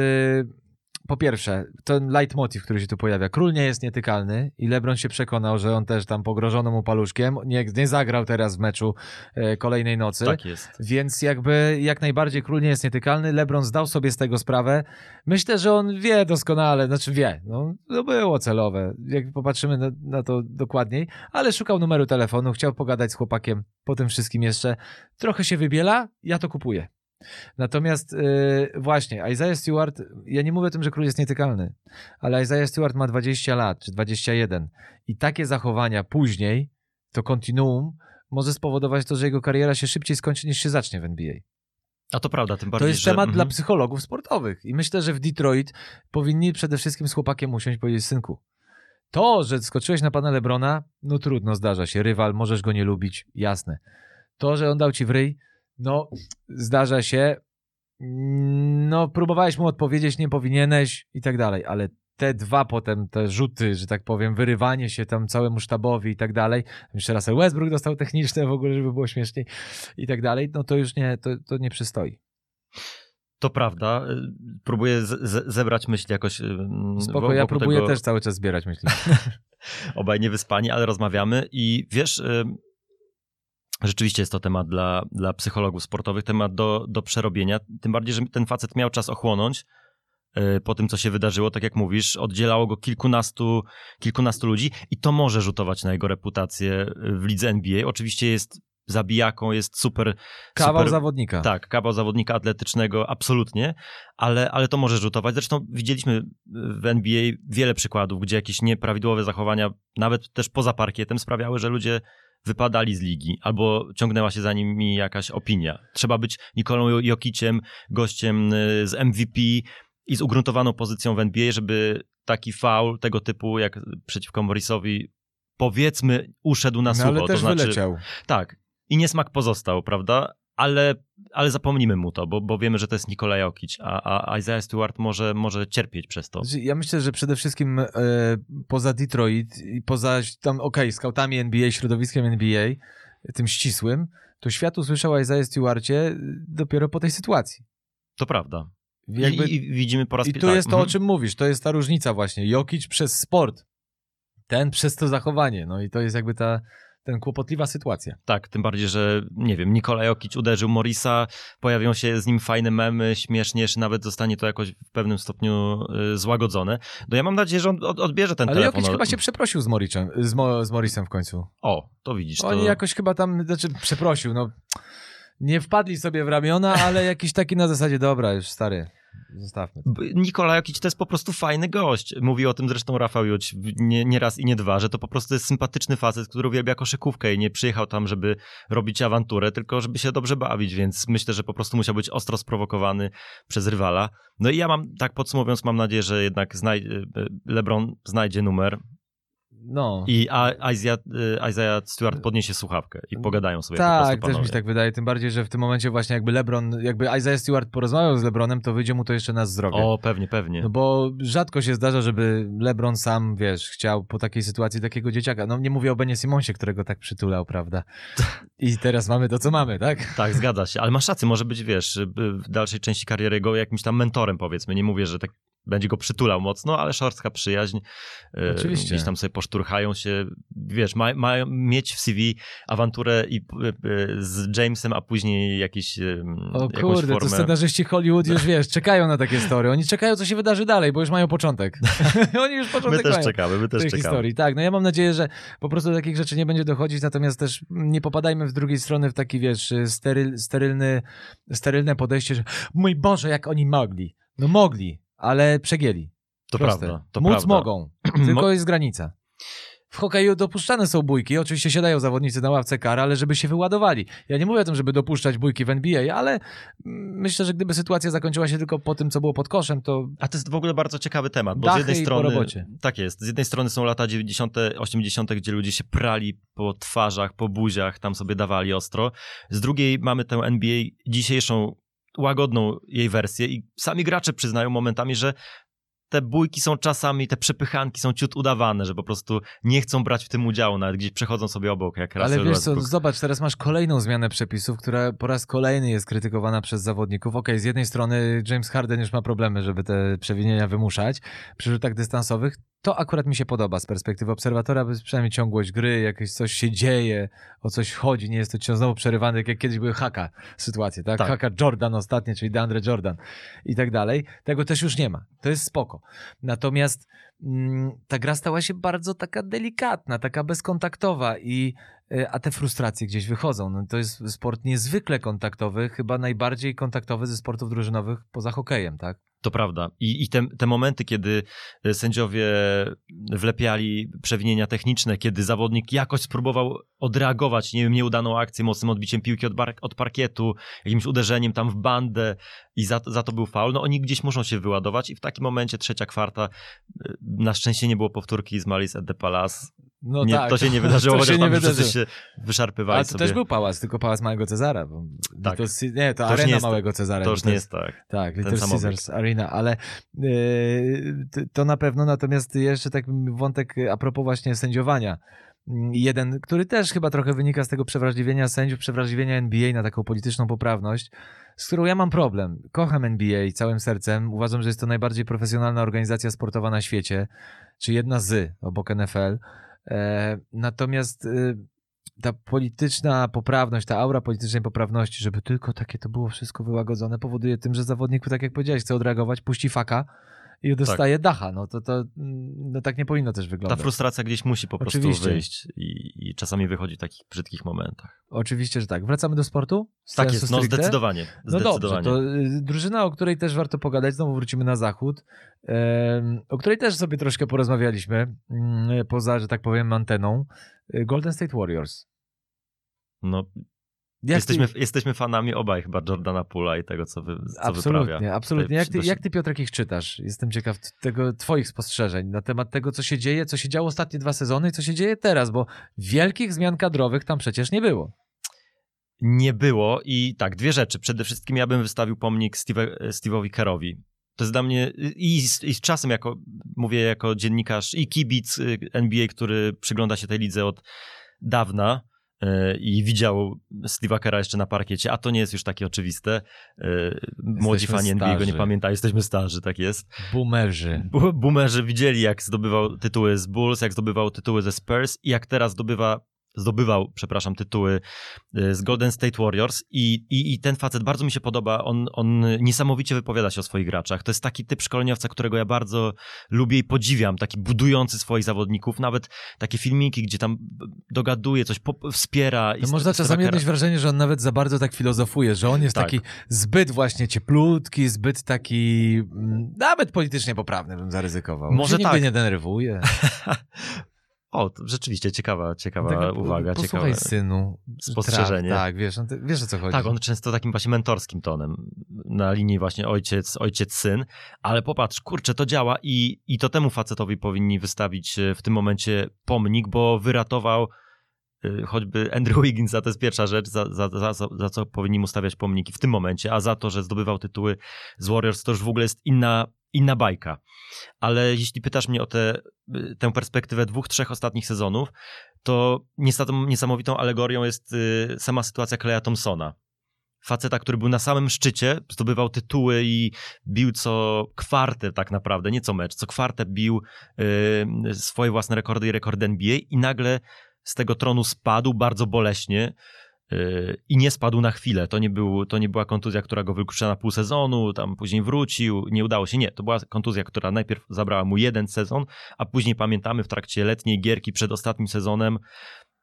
po pierwsze, ten leitmotiv, który się tu pojawia. Król nie jest nietykalny i LeBron się przekonał, że on też tam pogrożono mu paluszkiem. Nie, nie zagrał teraz w meczu e, kolejnej nocy. Tak jest. Więc jakby jak najbardziej król nie jest nietykalny. LeBron zdał sobie z tego sprawę. Myślę, że on wie doskonale, znaczy wie, no, no było celowe, jak popatrzymy na, na to dokładniej, ale szukał numeru telefonu, chciał pogadać z chłopakiem po tym wszystkim jeszcze. Trochę się wybiela, ja to kupuję. Natomiast yy, właśnie, Isaiah Stewart, ja nie mówię o tym, że król jest nietykalny, ale Isaiah Stewart ma 20 lat, czy 21 i takie zachowania później, to kontinuum, może spowodować to, że jego kariera się szybciej skończy niż się zacznie w NBA. A to prawda, tym To bardziej, jest że... temat dla mhm. psychologów sportowych. I myślę, że w Detroit powinni przede wszystkim z chłopakiem usiąść i powiedzieć, synku, to, że skoczyłeś na pana Lebrona, no trudno, zdarza się. Rywal, możesz go nie lubić, jasne. To, że on dał ci w ryj, no zdarza się. No próbowałeś mu odpowiedzieć, nie powinieneś i tak dalej, ale te dwa potem, te rzuty, że tak powiem, wyrywanie się tam całemu sztabowi i tak dalej, jeszcze Russell Westbrook dostał techniczne w ogóle, żeby było śmieszniej i tak dalej, no to już nie, to, to nie przystoi. To prawda. Próbuję zebrać myśli jakoś. Spoko, ja próbuję tego- też cały czas zbierać myśli. Obaj niewyspani, ale rozmawiamy i wiesz, y, rzeczywiście jest to temat dla, dla psychologów sportowych, temat do, do przerobienia. Tym bardziej, że ten facet miał czas ochłonąć y, po tym, co się wydarzyło. Tak jak mówisz, oddzielało go kilkunastu, kilkunastu ludzi i to może rzutować na jego reputację w lidze NBA. Oczywiście jest zabijaką, jest super. Kawał super, zawodnika. Tak, kawał zawodnika atletycznego, absolutnie, ale, ale to może rzutować. Zresztą widzieliśmy w NBA wiele przykładów, gdzie jakieś nieprawidłowe zachowania, nawet też poza parkietem, sprawiały, że ludzie wypadali z ligi albo ciągnęła się za nimi jakaś opinia. Trzeba być Nikolą Jokiciem, gościem y, z MVP i z ugruntowaną pozycją w NBA, żeby taki faul tego typu jak przeciwko Morrisowi powiedzmy uszedł na no, sucho. ale też to znaczy, wyleciał. tak. I niesmak pozostał, prawda? Ale, ale zapomnimy mu to, bo, bo wiemy, że to jest Nikola Jokic, a, a Isaiah Stewart może, może cierpieć przez to. Znaczy, Ja myślę, że przede wszystkim e, poza Detroit i poza tam, okej, skautami NBA, środowiskiem NBA, tym ścisłym, to świat usłyszał o Isaiah Stewarcie dopiero po tej sytuacji. To prawda. I, Jakby, i, i widzimy po raz I pi- tu tak, jest to, o mhm. czym mówisz, to jest ta różnica właśnie. Jokic przez sport, ten przez to zachowanie. No i to jest jakby ta ten kłopotliwa sytuacja. Tak, tym bardziej, że nie wiem, Nikola Jokic uderzył Morisa, pojawią się z nim fajne memy, śmiesznie, czy nawet zostanie to jakoś w pewnym stopniu y, złagodzone. No ja mam nadzieję, że on od, odbierze ten Ale telefon. Jokic chyba się przeprosił z, Moriczem, z, Mo, z Morisem w końcu. O, to widzisz. To... Oni jakoś chyba tam, znaczy przeprosił, no nie wpadli sobie w ramiona, ale jakiś taki na zasadzie, dobra, już stary, zostawmy. Nikola Jokic to jest po prostu fajny gość. Mówi o tym zresztą Rafał Juć nie, nie raz i nie dwa, że to po prostu jest sympatyczny facet, który uwielbia koszykówkę i nie przyjechał tam, żeby robić awanturę, tylko żeby się dobrze bawić, więc myślę, że po prostu musiał być ostro sprowokowany przez rywala. No i ja mam, tak podsumowując, mam nadzieję, że jednak znaj- LeBron znajdzie numer. No. I Isaiah, y, Isaiah Stewart podniesie słuchawkę i pogadają sobie po Tak, prostu też mi się tak wydaje, tym bardziej, że w tym momencie właśnie jakby LeBron, jakby Isaiah Stewart porozmawiał z LeBronem, to wyjdzie mu to jeszcze na zdrowie. O, pewnie, pewnie. No bo rzadko się zdarza, żeby LeBron sam, wiesz, chciał po takiej sytuacji takiego dzieciaka. No nie mówię o Benie Simonsie, którego tak przytulał, prawda? I teraz mamy to, co mamy, tak? Tak, zgadza się. Ale masz rację, może być, wiesz, y, w dalszej części kariery go jakimś tam mentorem, powiedzmy. Nie mówię, że tak będzie go przytulał mocno, ale szorstka przyjaźń. y, Oczywiście. Gdzieś tam sobie poszturchają się. Wiesz, mają ma mieć w CV awanturę i, z Jamesem, a później jakiś, O kurde, formę. to scenarzyści Hollywood już, wiesz, czekają na takie story. Oni czekają, co się wydarzy dalej, bo już mają początek. Oni już My początek też mają. czekamy, my też czekamy. historii. Tak, no ja mam nadzieję, że po prostu do takich rzeczy nie będzie dochodzić, natomiast też nie popadajmy z drugiej strony w taki, wiesz, steryl, sterylny, sterylne podejście, że mój Boże, jak oni mogli. No mogli, ale przegięli. To Proste. prawda, to Móc prawda. mogą, tylko jest granica. W hokeju dopuszczane są bójki, oczywiście siadają zawodnicy na ławce kar, ale żeby się wyładowali. Ja nie mówię o tym, żeby dopuszczać bójki w NBA, ale myślę, że gdyby sytuacja zakończyła się tylko po tym, co było pod koszem, to A to jest w ogóle bardzo ciekawy temat, bo z jednej strony. Tak jest. Z jednej strony są lata 90., 80., gdzie ludzie się prali po twarzach, po buziach, tam sobie dawali ostro. Z drugiej mamy tę NBA dzisiejszą, łagodną jej wersję i sami gracze przyznają momentami, że te bójki są czasami, te przepychanki są ciut udawane, że po prostu nie chcą brać w tym udziału, nawet gdzieś przechodzą sobie obok, jak Ale Russell wiesz co, zobacz, teraz masz kolejną zmianę przepisów, która po raz kolejny jest krytykowana przez zawodników. Okej, z jednej strony James Harden już ma problemy, żeby te przewinienia wymuszać przy rzutach dystansowych. To akurat mi się podoba z perspektywy obserwatora, bo jest przynajmniej ciągłość gry, jakieś coś się dzieje, o coś chodzi, nie jest to ciągle znowu przerywany, tak jak kiedyś były haka sytuacje, tak? Tak. Haka Jordan ostatnie, czyli DeAndre Jordan i tak dalej. Tego też już nie ma. To jest spoko. Natomiast mm, ta gra stała się bardzo taka delikatna, taka bezkontaktowa i e, a te frustracje gdzieś wychodzą. No, to jest sport niezwykle kontaktowy, chyba najbardziej kontaktowy ze sportów drużynowych poza hokejem, tak? To prawda. I, i te, te momenty, kiedy y, sędziowie wlepiali przewinienia techniczne, kiedy zawodnik jakoś spróbował odreagować, nie wiem, nieudaną akcję, mocnym odbiciem piłki od, bar- od parkietu, jakimś uderzeniem tam w bandę i za, za to był faul, no oni gdzieś muszą się wyładować i w takim momencie trzecia kwarta, y, na szczęście nie było powtórki z Malice at the Palace. No nie, tak. to się nie wydarzyło, to się nie wydarzyło. się wyszarpywali Ale to sobie. też był pałac, tylko pałac Małego Cezara. Tak. To, nie, to, To nie arena jest- Małego Cezara. To już nie jest tak. Tak, Little Caesars Arena, ale yy, to na pewno, natomiast jeszcze tak wątek a propos właśnie sędziowania. Mm, Jeden, który też chyba trochę wynika z tego przewrażliwienia sędziów, przewrażliwienia NBA na taką polityczną poprawność, z którą ja mam problem. Kocham NBA całym sercem. Uważam, że jest to najbardziej profesjonalna organizacja sportowa na świecie, czy jedna z obok NFL. E, natomiast y, ta polityczna poprawność, ta aura politycznej poprawności, żeby tylko takie to było wszystko wyłagodzone, powoduje tym, że zawodnik, tak jak powiedziałeś, chce odreagować, puści faka i dostaje dacha. No to, to mm, no tak nie powinno też Ta wyglądać. frustracja gdzieś musi po prostu Oczywiście. wyjść i, i czasami wychodzi w takich brzydkich momentach. Oczywiście, że tak. Wracamy do sportu? Tak Sensu jest, no stricte? zdecydowanie. No dobrze, zdecydowanie. to y, drużyna, o której też warto pogadać, znowu wrócimy na zachód, o której też sobie troszkę porozmawialiśmy, mm, poza, że tak powiem, anteną. Y, Golden State Warriors. No, Jak jesteśmy, ty, jesteśmy fanami obaj chyba Jordana Pula i tego, co, wy, co absolutnie, wyprawia. absolutnie. Jak ty, jak ty, Piotrek, ich czytasz? Jestem ciekaw tego twoich spostrzeżeń na temat tego, co się dzieje, co się działo ostatnie dwa sezony i co się dzieje teraz, bo wielkich zmian kadrowych tam przecież nie było. Nie było i tak, dwie rzeczy. Przede wszystkim ja bym wystawił pomnik Steve, Steve'owi Kerowi. To jest dla mnie i z, i z czasem, jako, mówię jako dziennikarz i kibic y, NBA, który przygląda się tej lidze od dawna i widział Steve'a Kera jeszcze na parkiecie, a to nie jest już takie oczywiste. Y, Młodzi Jesteśmy fani NBA go nie pamiętają, jesteśmy starzy, tak jest. Boomerzy. Boomerzy widzieli, jak zdobywał tytuły z Bulls, jak zdobywał tytuły ze Spurs i jak teraz zdobywa, zdobywał, przepraszam, tytuły y, z Golden State Warriors i, i, i ten facet bardzo mi się podoba, on, on niesamowicie wypowiada się o swoich graczach. To jest taki typ szkoleniowca, którego ja bardzo lubię i podziwiam, taki budujący swoich zawodników, nawet takie filmiki, gdzie tam dogaduje, coś wspiera. można czasami odnieść wrażenie, że on nawet za bardzo tak filozofuje, że on jest Tak. taki zbyt właśnie cieplutki, zbyt taki mm, nawet politycznie poprawny bym zaryzykował. Może tak. nie denerwuje. O, rzeczywiście ciekawa, ciekawa tak, uwaga. Ciekawe synu. spostrzeżenie. Traf, tak, wiesz, no ty, wiesz o co chodzi. Tak, on często takim właśnie mentorskim tonem, na linii właśnie ojciec, ojciec, syn, ale popatrz, kurczę, to działa i, i to temu facetowi powinni wystawić e, w tym momencie pomnik, bo wyratował choćby Andrew Wiggins, za to jest pierwsza rzecz, za, za, za, za, co powinni mu stawiać pomniki w tym momencie, a za to, że zdobywał tytuły z Warriors, to już w ogóle jest inna, inna bajka. Ale jeśli pytasz mnie o te, y, tę perspektywę dwóch, trzech ostatnich sezonów, to niesamowitą alegorią jest y, sama sytuacja Kleja Thompsona. Faceta, który był na samym szczycie, zdobywał tytuły i bił co kwartę tak naprawdę, nie co mecz, co kwartę bił y, swoje własne rekordy i rekordy NBA i nagle z tego tronu spadł bardzo boleśnie y, i nie spadł na chwilę. To nie, był, to nie była kontuzja, która go wykluczyła na pół sezonu, tam później wrócił, nie udało się. Nie, to była kontuzja, która najpierw zabrała mu jeden sezon, a później pamiętamy w trakcie letniej gierki przed ostatnim sezonem,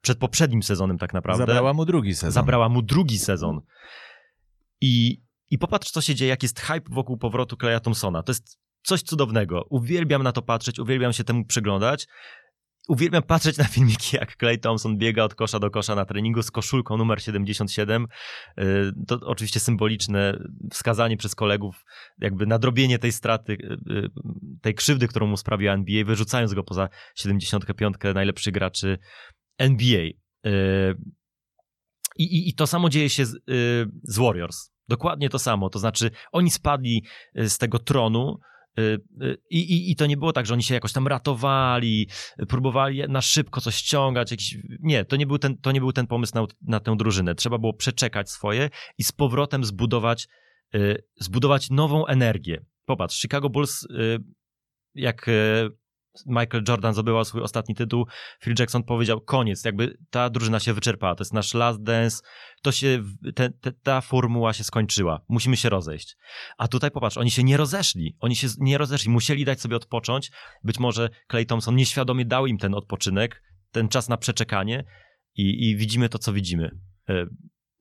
przed poprzednim sezonem tak naprawdę. Zabrała mu drugi sezon. Zabrała mu drugi sezon. I, I popatrz, co się dzieje, jak jest hype wokół powrotu Kleja Thompsona. To jest coś cudownego. Uwielbiam na to patrzeć, uwielbiam się temu przyglądać. Uwielbiam patrzeć na filmiki, jak Clay Thompson biega od kosza do kosza na treningu z koszulką numer 77. Y, To oczywiście symboliczne wskazanie przez kolegów, jakby nadrobienie tej straty, y, y, tej krzywdy, którą mu sprawiła NBA, wyrzucając go poza 75 najlepszych graczy NBA. I, i, I to samo dzieje się z, z Warriors. Dokładnie to samo. To znaczy, oni spadli z tego tronu. Y, y, I, i, I to nie było tak, że oni się jakoś tam ratowali, próbowali na szybko coś ściągać. Jakiś... Nie, to nie był ten, to nie był ten pomysł na, na tę drużynę. Trzeba było przeczekać swoje i z powrotem zbudować, y, zbudować nową energię. Popatrz, Chicago Bulls, jak Michael Jordan zdobywał swój ostatni tytuł, Phil Jackson powiedział, koniec, jakby ta drużyna się wyczerpała, to jest nasz last dance, to się, te, te, ta formuła się skończyła, musimy się rozejść. A tutaj popatrz, oni się nie rozeszli, oni się nie rozeszli, musieli dać sobie odpocząć, być może Clay Thompson nieświadomie dał im ten odpoczynek, ten czas na przeczekanie i, i widzimy to, co widzimy.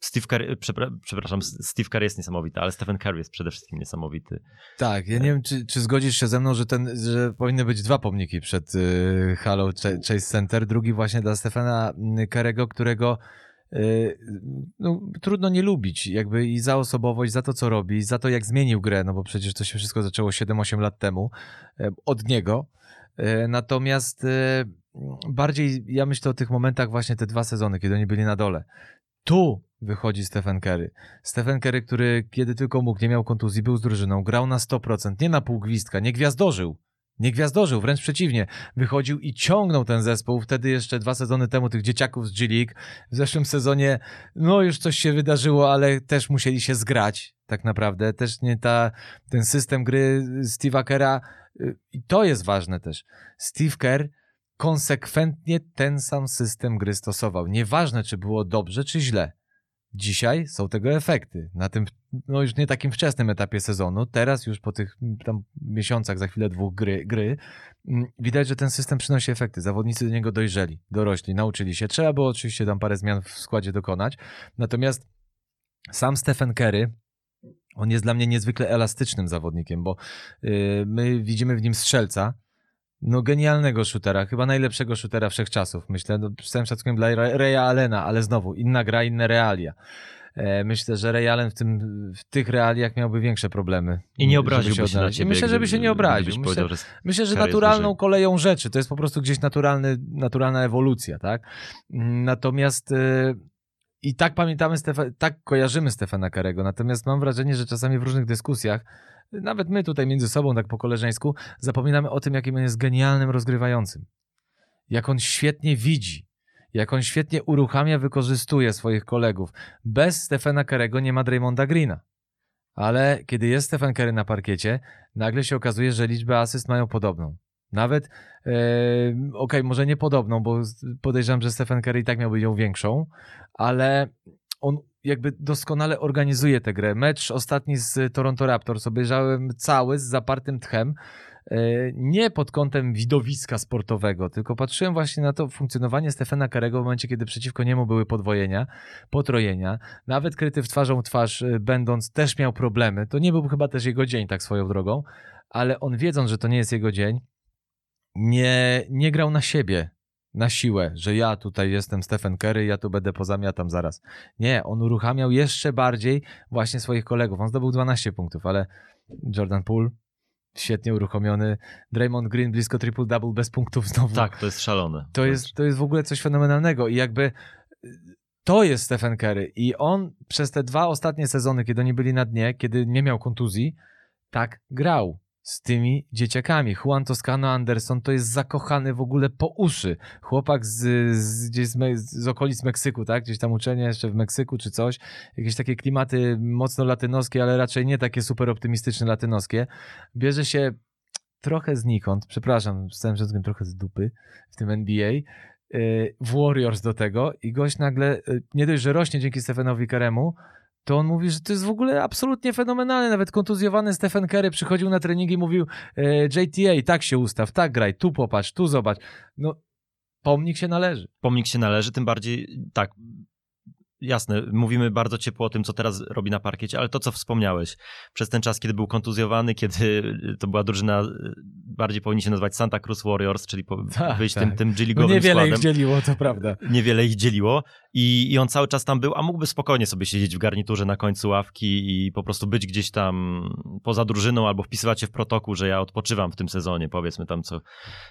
E, Steve Curry, przepra- przepraszam, Steve Curry jest niesamowity, ale Stephen Curry jest przede wszystkim niesamowity. Tak, ja nie wiem, czy, czy zgodzisz się ze mną, że, ten, że powinny być dwa pomniki przed y, Halo Ch- Chase Center. Drugi właśnie dla Stefana Kerego, którego y, no, trudno nie lubić, jakby i za osobowość, za to, co robi, za to, jak zmienił grę, no bo przecież to się wszystko zaczęło 7-8 lat temu y, od niego. Natomiast bardziej ja myślę o tych momentach właśnie te dwa sezony, kiedy oni byli na dole. Tu wychodzi Stephen Curry. Stephen Curry, który kiedy tylko mógł, nie miał kontuzji, był z drużyną, grał na 100%, nie na pół gwizdka, nie gwiazdorzył. Nie gwiazdorzył, wręcz przeciwnie. Wychodził i ciągnął ten zespół. Wtedy jeszcze dwa sezony temu tych dzieciaków z G-League. W zeszłym sezonie, no już coś się wydarzyło, ale też musieli się zgrać, tak naprawdę. Też nie ta, ten system gry Steve'a Kera. y, I to jest ważne też. Steve Kerr konsekwentnie ten sam system gry stosował. Nieważne, czy było dobrze, czy źle. Dzisiaj są tego efekty. Na tym, no już nie takim wczesnym etapie sezonu, teraz już po tych mm, tam miesiącach, za chwilę dwóch gry, gry mm, widać, że ten system przynosi efekty. Zawodnicy do niego dojrzeli, dorośli, nauczyli się. Trzeba było oczywiście tam parę zmian w składzie dokonać. Natomiast sam Stephen Curry, on jest dla mnie niezwykle elastycznym zawodnikiem, bo yy, my widzimy w nim strzelca, no genialnego shootera, chyba najlepszego shootera wszechczasów, myślę, no, z całym szacunkiem dla Raya Allena, ale znowu, inna gra, inne realia. E, Myślę, że Ray Allen w, tym, w tych realiach miałby większe problemy. I nie obraziłby się, na odnaleźć. I ciebie. Myślę, żeby się nie obraził. Myślę, że myślę, że naturalną wyżej. koleją rzeczy, to jest po prostu gdzieś naturalny, naturalna ewolucja, tak? Natomiast e, i tak pamiętamy, Stefa- tak kojarzymy Stefana Karego, natomiast mam wrażenie, że czasami w różnych dyskusjach, nawet my tutaj między sobą, tak po koleżeńsku, zapominamy o tym, jakim on jest genialnym rozgrywającym. Jak on świetnie widzi, jak on świetnie uruchamia, wykorzystuje swoich kolegów. Bez Stefana Karego nie ma Draymonda Greena. Ale kiedy jest Stephen Curry na parkiecie, nagle się okazuje, że liczbę asyst mają podobną. Nawet, e, okej, może nie podobną, bo podejrzewam, że Stephen Curry i tak miałby ją większą, ale on jakby doskonale organizuje tę grę. Mecz ostatni z Toronto Raptors obejrzałem cały z zapartym tchem. E, Nie pod kątem widowiska sportowego, tylko patrzyłem właśnie na to funkcjonowanie Stefana Karego w momencie, kiedy przeciwko niemu były podwojenia, potrojenia. Nawet kryty w twarzą twarz, e, będąc, też miał problemy. To nie był chyba też jego dzień, tak swoją drogą, ale on wiedząc, że to nie jest jego dzień, nie, nie grał na siebie. Na siłę, że ja tutaj jestem Stephen Curry, ja tu będę pozamiatam zaraz. Nie, on uruchamiał jeszcze bardziej właśnie swoich kolegów. On zdobył 12 punktów, ale Jordan Poole świetnie uruchomiony. Draymond Green blisko triple-double bez punktów znowu. Tak, to jest szalone. To jest, to jest w ogóle coś fenomenalnego i jakby to jest Stephen Curry i on przez te dwa ostatnie sezony, kiedy oni byli na dnie, kiedy nie miał kontuzji, tak grał z tymi dzieciakami. Juan Toscano Anderson to jest zakochany w ogóle po uszy. Chłopak z, z, gdzieś z, Me- z okolic Meksyku, tak? Gdzieś tam uczenie jeszcze w Meksyku czy coś. Jakieś takie klimaty mocno latynoskie, ale raczej nie takie super optymistyczne latynoskie. Bierze się trochę znikąd, przepraszam, z całym trochę z dupy w tym NBA, y, w Warriors do tego i gość nagle, y, nie dość, że rośnie dzięki Stephenowi Karemu, to on mówi, że to jest w ogóle absolutnie fenomenalne. Nawet kontuzjowany Stephen Curry przychodził na treningi i mówił e, JTA, tak się ustaw, tak graj, tu popatrz, tu zobacz. No, pomnik się należy. pomnik się należy, tym bardziej tak. Jasne, mówimy bardzo ciepło o tym, co teraz robi na parkiecie, ale to, co wspomniałeś, przez ten czas, kiedy był kontuzjowany, kiedy to była drużyna, bardziej powinni się nazywać Santa Cruz Warriors, czyli po, Tak, wyjść tak. tym, tym No G-ligowym niewiele składem. ich dzieliło, to prawda. Niewiele ich dzieliło i, i on cały czas tam był, a mógłby spokojnie sobie siedzieć w garniturze na końcu ławki i po prostu być gdzieś tam poza drużyną albo wpisywać się w protokół, że ja odpoczywam w tym sezonie, powiedzmy tam co,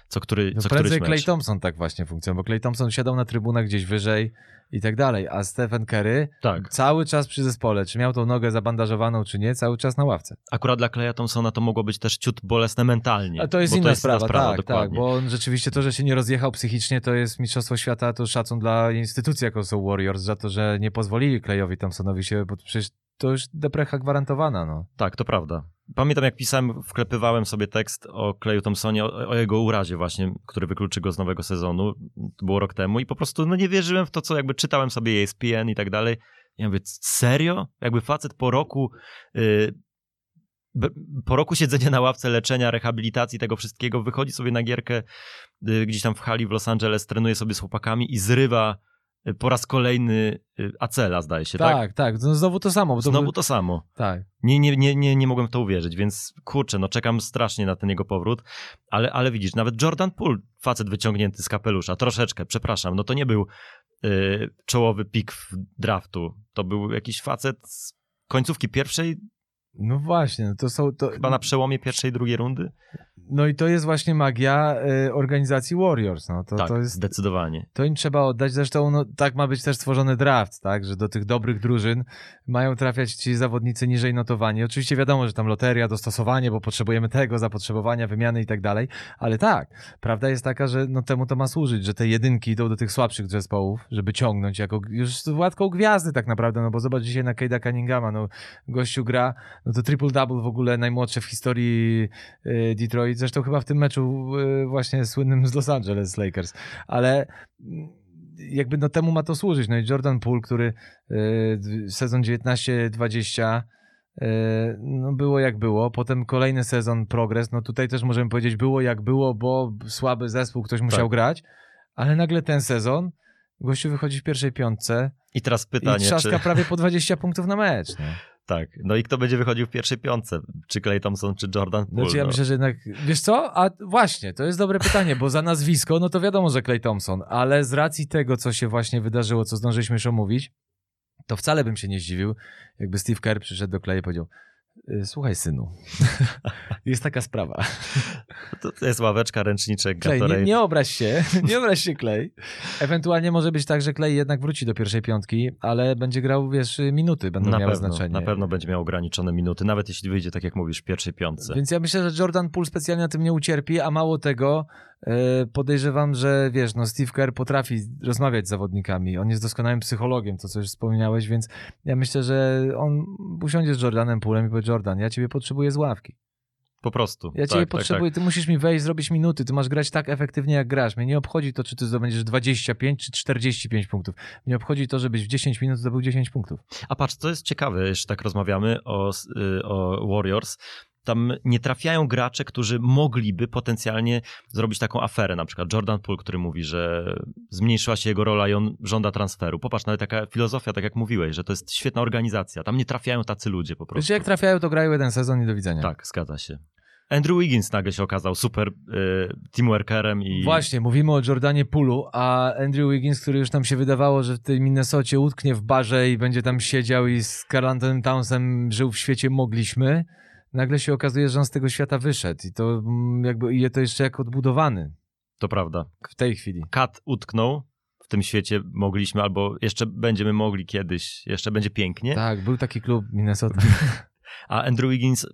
co, który, No co któryś Clay. Thompson tak właśnie funkcjonował, bo Clay Thompson siadał na trybunach gdzieś wyżej i tak dalej, a Stephen Curry Tak. cały czas przy zespole, czy miał tą nogę zabandażowaną, czy nie, cały czas na ławce. Akurat dla Claya Thompsona to mogło być też ciut bolesne mentalnie. A to jest inna sprawa, tak, tak, dokładnie. bo on rzeczywiście to, że się nie rozjechał psychicznie, to jest Mistrzostwo Świata, to szacun dla instytucji, jaką są Warriors, za to, że nie pozwolili Clayowi Thompsonowi się, bo przecież to już deprecha gwarantowana, no. Tak, to prawda. Pamiętam, jak pisałem, wklepywałem sobie tekst o Clayu Thompsonie, o, o jego urazie właśnie, który wykluczy go z nowego sezonu. To było rok temu i po prostu no, nie wierzyłem w to, co jakby czytałem sobie ESPN i tak dalej. Ja mówię, serio? Jakby facet po roku... y, be- po roku siedzenia na ławce, leczenia, rehabilitacji, tego wszystkiego, wychodzi sobie na gierkę y, gdzieś tam w hali w Los Angeles, trenuje sobie z chłopakami i zrywa po raz kolejny y, Acela, zdaje się, tak? Tak, tak, no znowu to samo. To Znowu to samo. Tak. Nie, nie, nie, nie, nie mogłem w to uwierzyć, więc kurczę, no czekam strasznie na ten jego powrót, ale, ale widzisz, nawet Jordan Poole, facet wyciągnięty z kapelusza, troszeczkę, przepraszam, no to nie był y, czołowy pik w draftu, to był jakiś facet z końcówki pierwszej, No właśnie, no to są... To, chyba na przełomie pierwszej i drugiej rundy. No i to jest właśnie magia y, organizacji Warriors, no to, tak, to jest... zdecydowanie. To im trzeba oddać. Zresztą no, tak ma być też stworzony draft, tak? Że do tych dobrych drużyn mają trafiać ci zawodnicy niżej notowani. Oczywiście wiadomo, że tam loteria, dostosowanie, bo potrzebujemy tego, zapotrzebowania, wymiany i tak dalej. Ale tak, prawda jest taka, że no, temu to ma służyć, że te jedynki idą do tych słabszych zespołów, żeby ciągnąć jako już łatką gwiazdy tak naprawdę, no bo zobacz dzisiaj na Cade'a Cunninghama, no gościu gra, no to triple-double w ogóle najmłodsze w historii y, Detroit, zresztą chyba w tym meczu y, właśnie słynnym z Los Angeles Lakers, ale mm, jakby no temu ma to służyć. No i Jordan Poole, który y, sezon 19-20 y, no było jak było, potem kolejny sezon progres, no tutaj też możemy powiedzieć było jak było, bo słaby zespół, ktoś musiał Tak. grać, ale nagle ten sezon gościu wychodzi w pierwszej piątce I teraz i pytanie, trzaska czy... prawie po 20 punktów na mecz. No. Tak, no i kto będzie wychodził w pierwszej piątce? Czy Clay Thompson, czy Jordan Poole? Znaczy ja myślę, że jednak, wiesz co? A właśnie, to jest dobre pytanie, bo za nazwisko, no to wiadomo, że Clay Thompson, ale z racji tego, co się właśnie wydarzyło, co zdążyliśmy już omówić, to wcale bym się nie zdziwił, jakby Steve Kerr przyszedł do Clay i powiedział, "Y, słuchaj synu, jest taka sprawa. To, jest ławeczka, ręczniczek, Clay, nie, nie obraź się, nie obraź się Clay. Ewentualnie może być tak, że Clay jednak wróci do pierwszej piątki, ale będzie grał, wiesz, minuty będą na miały pewno, znaczenie. Na pewno będzie miał ograniczone minuty, nawet jeśli wyjdzie, tak jak mówisz, w pierwszej piątce. Więc ja myślę, że Jordan Poole specjalnie na tym nie ucierpi, a mało tego, podejrzewam, że wiesz, no Steve Kerr potrafi rozmawiać z zawodnikami. On jest doskonałym psychologiem, to co już wspomniałeś, więc ja myślę, że on usiądzie z Jordanem Poolem i powie, Jordan, ja ciebie potrzebuję z ławki. Po prostu. Ja tak, ciebie tak, potrzebuję, ty musisz mi wejść, zrobić minuty, ty masz grać tak efektywnie, jak grasz. Mnie nie obchodzi to, czy ty zdobędziesz 25 czy 45 punktów. Mnie obchodzi to, żebyś w 10 minut zdobył 10 punktów. Tak. A patrz, co jest ciekawe, jeszcze tak rozmawiamy o, y, o Warriors. Tam nie trafiają gracze, którzy mogliby potencjalnie zrobić taką aferę. Na przykład Jordan Poole, który mówi, że zmniejszyła się jego rola i on żąda transferu. Popatrz, nawet taka filozofia, tak jak mówiłeś, że to jest świetna organizacja. Tam nie trafiają tacy ludzie po Wiesz, prostu. jak trafiają, to grają jeden sezon i do widzenia. Tak, zgadza się. Andrew Wiggins nagle się okazał super y, teamworkerem i... Właśnie, mówimy o Jordanie Pulu, a Andrew Wiggins, który już nam się wydawało, że w tej Minnesocie utknie w barze i będzie tam siedział i z Carl Anthony Townsem żył w świecie mogliśmy, nagle się okazuje, że on z tego świata wyszedł i to mm, jakby i to jeszcze jak odbudowany To prawda. w tej chwili. Kat utknął w tym świecie, mogliśmy, albo jeszcze będziemy mogli kiedyś, jeszcze będzie pięknie. Tak, był taki klub Minnesota. A Andrew Wiggins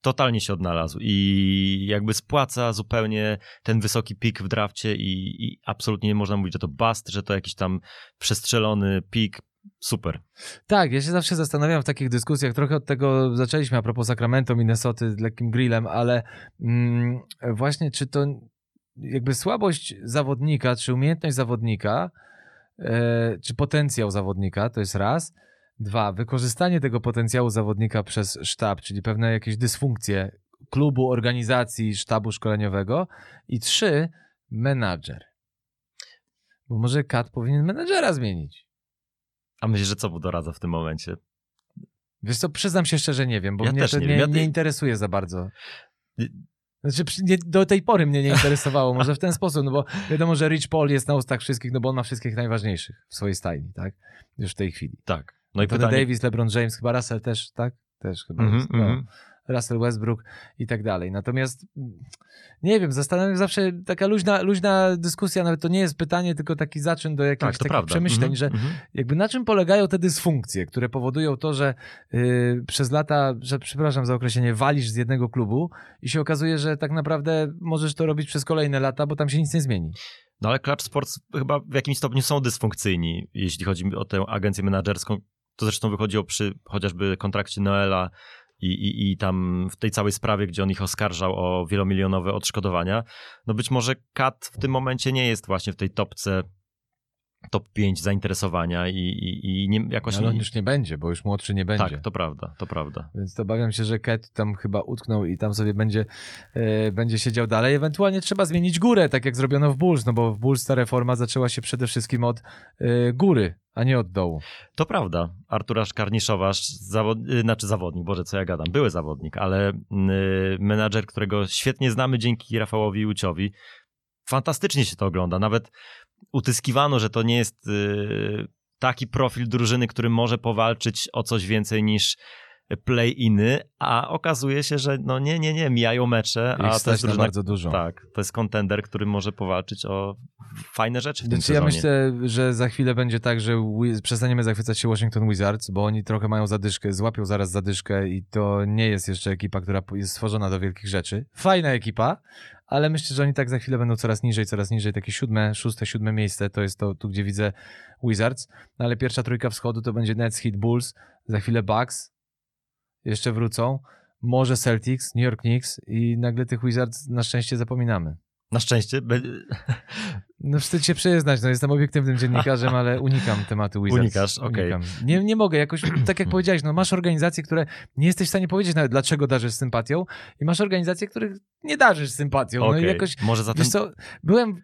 totalnie się odnalazł i jakby spłaca zupełnie ten wysoki pik w drafcie i, i absolutnie nie można mówić, że to bust, że to jakiś tam przestrzelony pik. Super. Tak, ja się zawsze zastanawiam w takich dyskusjach, trochę od tego zaczęliśmy a propos Sacramento, Minnesoty lekkim grillem, ale mm, właśnie czy to jakby słabość zawodnika, czy umiejętność zawodnika, e, czy potencjał zawodnika, to jest raz. Dwa, wykorzystanie tego potencjału zawodnika przez sztab, czyli pewne jakieś dysfunkcje klubu, organizacji, sztabu szkoleniowego. I trzy, menadżer. Bo może Kat powinien menadżera zmienić. A myślisz, że co mu doradza w tym momencie? Wiesz co, przyznam się szczerze, nie wiem, bo Ja mnie to nie nie, nie, interesuje za bardzo. Znaczy, nie, do tej pory mnie nie interesowało, może w ten sposób, no bo wiadomo, że Rich Paul jest na ustach wszystkich, no bo on ma wszystkich najważniejszych w swojej stajni, tak? Już w tej chwili. Tak. No i Tony pytanie... Davis, LeBron James, chyba Russell też, tak? Też chyba Mhm, jest. No. mhm. Russell Westbrook i tak dalej. Natomiast mm, nie wiem, zastanawiam się zawsze taka luźna, luźna dyskusja, nawet to nie jest pytanie, tylko taki zaczyn do jakichś Tak, takich prawda. przemyśleń, Mhm, że mhm. jakby na czym polegają te dysfunkcje, które powodują to, że yy, przez lata, że przepraszam za określenie, walisz z jednego klubu i się okazuje, że tak naprawdę możesz to robić przez kolejne lata, bo tam się nic nie zmieni. No ale Clutch Sports chyba w jakimś stopniu są dysfunkcyjni, jeśli chodzi o tę agencję menedżerską. To zresztą wychodziło przy chociażby kontrakcie Noela i, i, i tam w tej całej sprawie, gdzie on ich oskarżał o wielomilionowe odszkodowania. No być może Kat w tym momencie nie jest właśnie w tej topce top 5 zainteresowania i, i, i nie, jakoś... Ale on już nie będzie, bo już młodszy nie będzie. tak, to prawda, to prawda. Więc to obawiam się, że Ket tam chyba utknął i tam sobie będzie, e, będzie siedział dalej. Ewentualnie trzeba zmienić górę, tak jak zrobiono w Bulls, no bo w Bulls ta reforma zaczęła się przede wszystkim od e, góry, a nie od dołu. To prawda. Artura Szkarniszowasz, zawod... y, znaczy zawodnik, Boże, co ja gadam, były zawodnik, ale y, menadżer, którego świetnie znamy dzięki Rafałowi Łuciowi. Fantastycznie się to ogląda. Nawet utyskiwano, że to nie jest y, taki profil drużyny, który może powalczyć o coś więcej niż play-iny, a okazuje się, że no nie, nie, nie, mijają mecze, a to jest na drużyna, bardzo dużo. tak, to jest kontender, który może powalczyć o fajne rzeczy w tym Znaczy, ja sezonie. myślę, że za chwilę będzie tak, że przestaniemy zachwycać się Washington Wizards, bo oni trochę mają zadyszkę, złapią zaraz zadyszkę i to nie jest jeszcze ekipa, która jest stworzona do wielkich rzeczy. Fajna ekipa, ale myślę, że oni tak za chwilę będą coraz niżej, coraz niżej. Takie siódme, szóste, siódme miejsce to jest to, tu gdzie widzę Wizards. No ale pierwsza trójka wschodu to będzie Nets, Heat, Bulls, za chwilę Bucks, jeszcze wrócą, może Celtics, New York Knicks i nagle tych Wizards na szczęście zapominamy. Na szczęście, No wstyd się przyznać, no jestem obiektywnym dziennikarzem, ale unikam tematu Wizards. Unikasz, okej. Unikam. Nie, nie mogę, jakoś, tak jak powiedziałeś, no masz organizacje, które nie jesteś w stanie powiedzieć nawet dlaczego darzysz sympatią i masz organizacje, których nie darzysz sympatią. No Okej, i jakoś, może zatem wiesz co, byłem,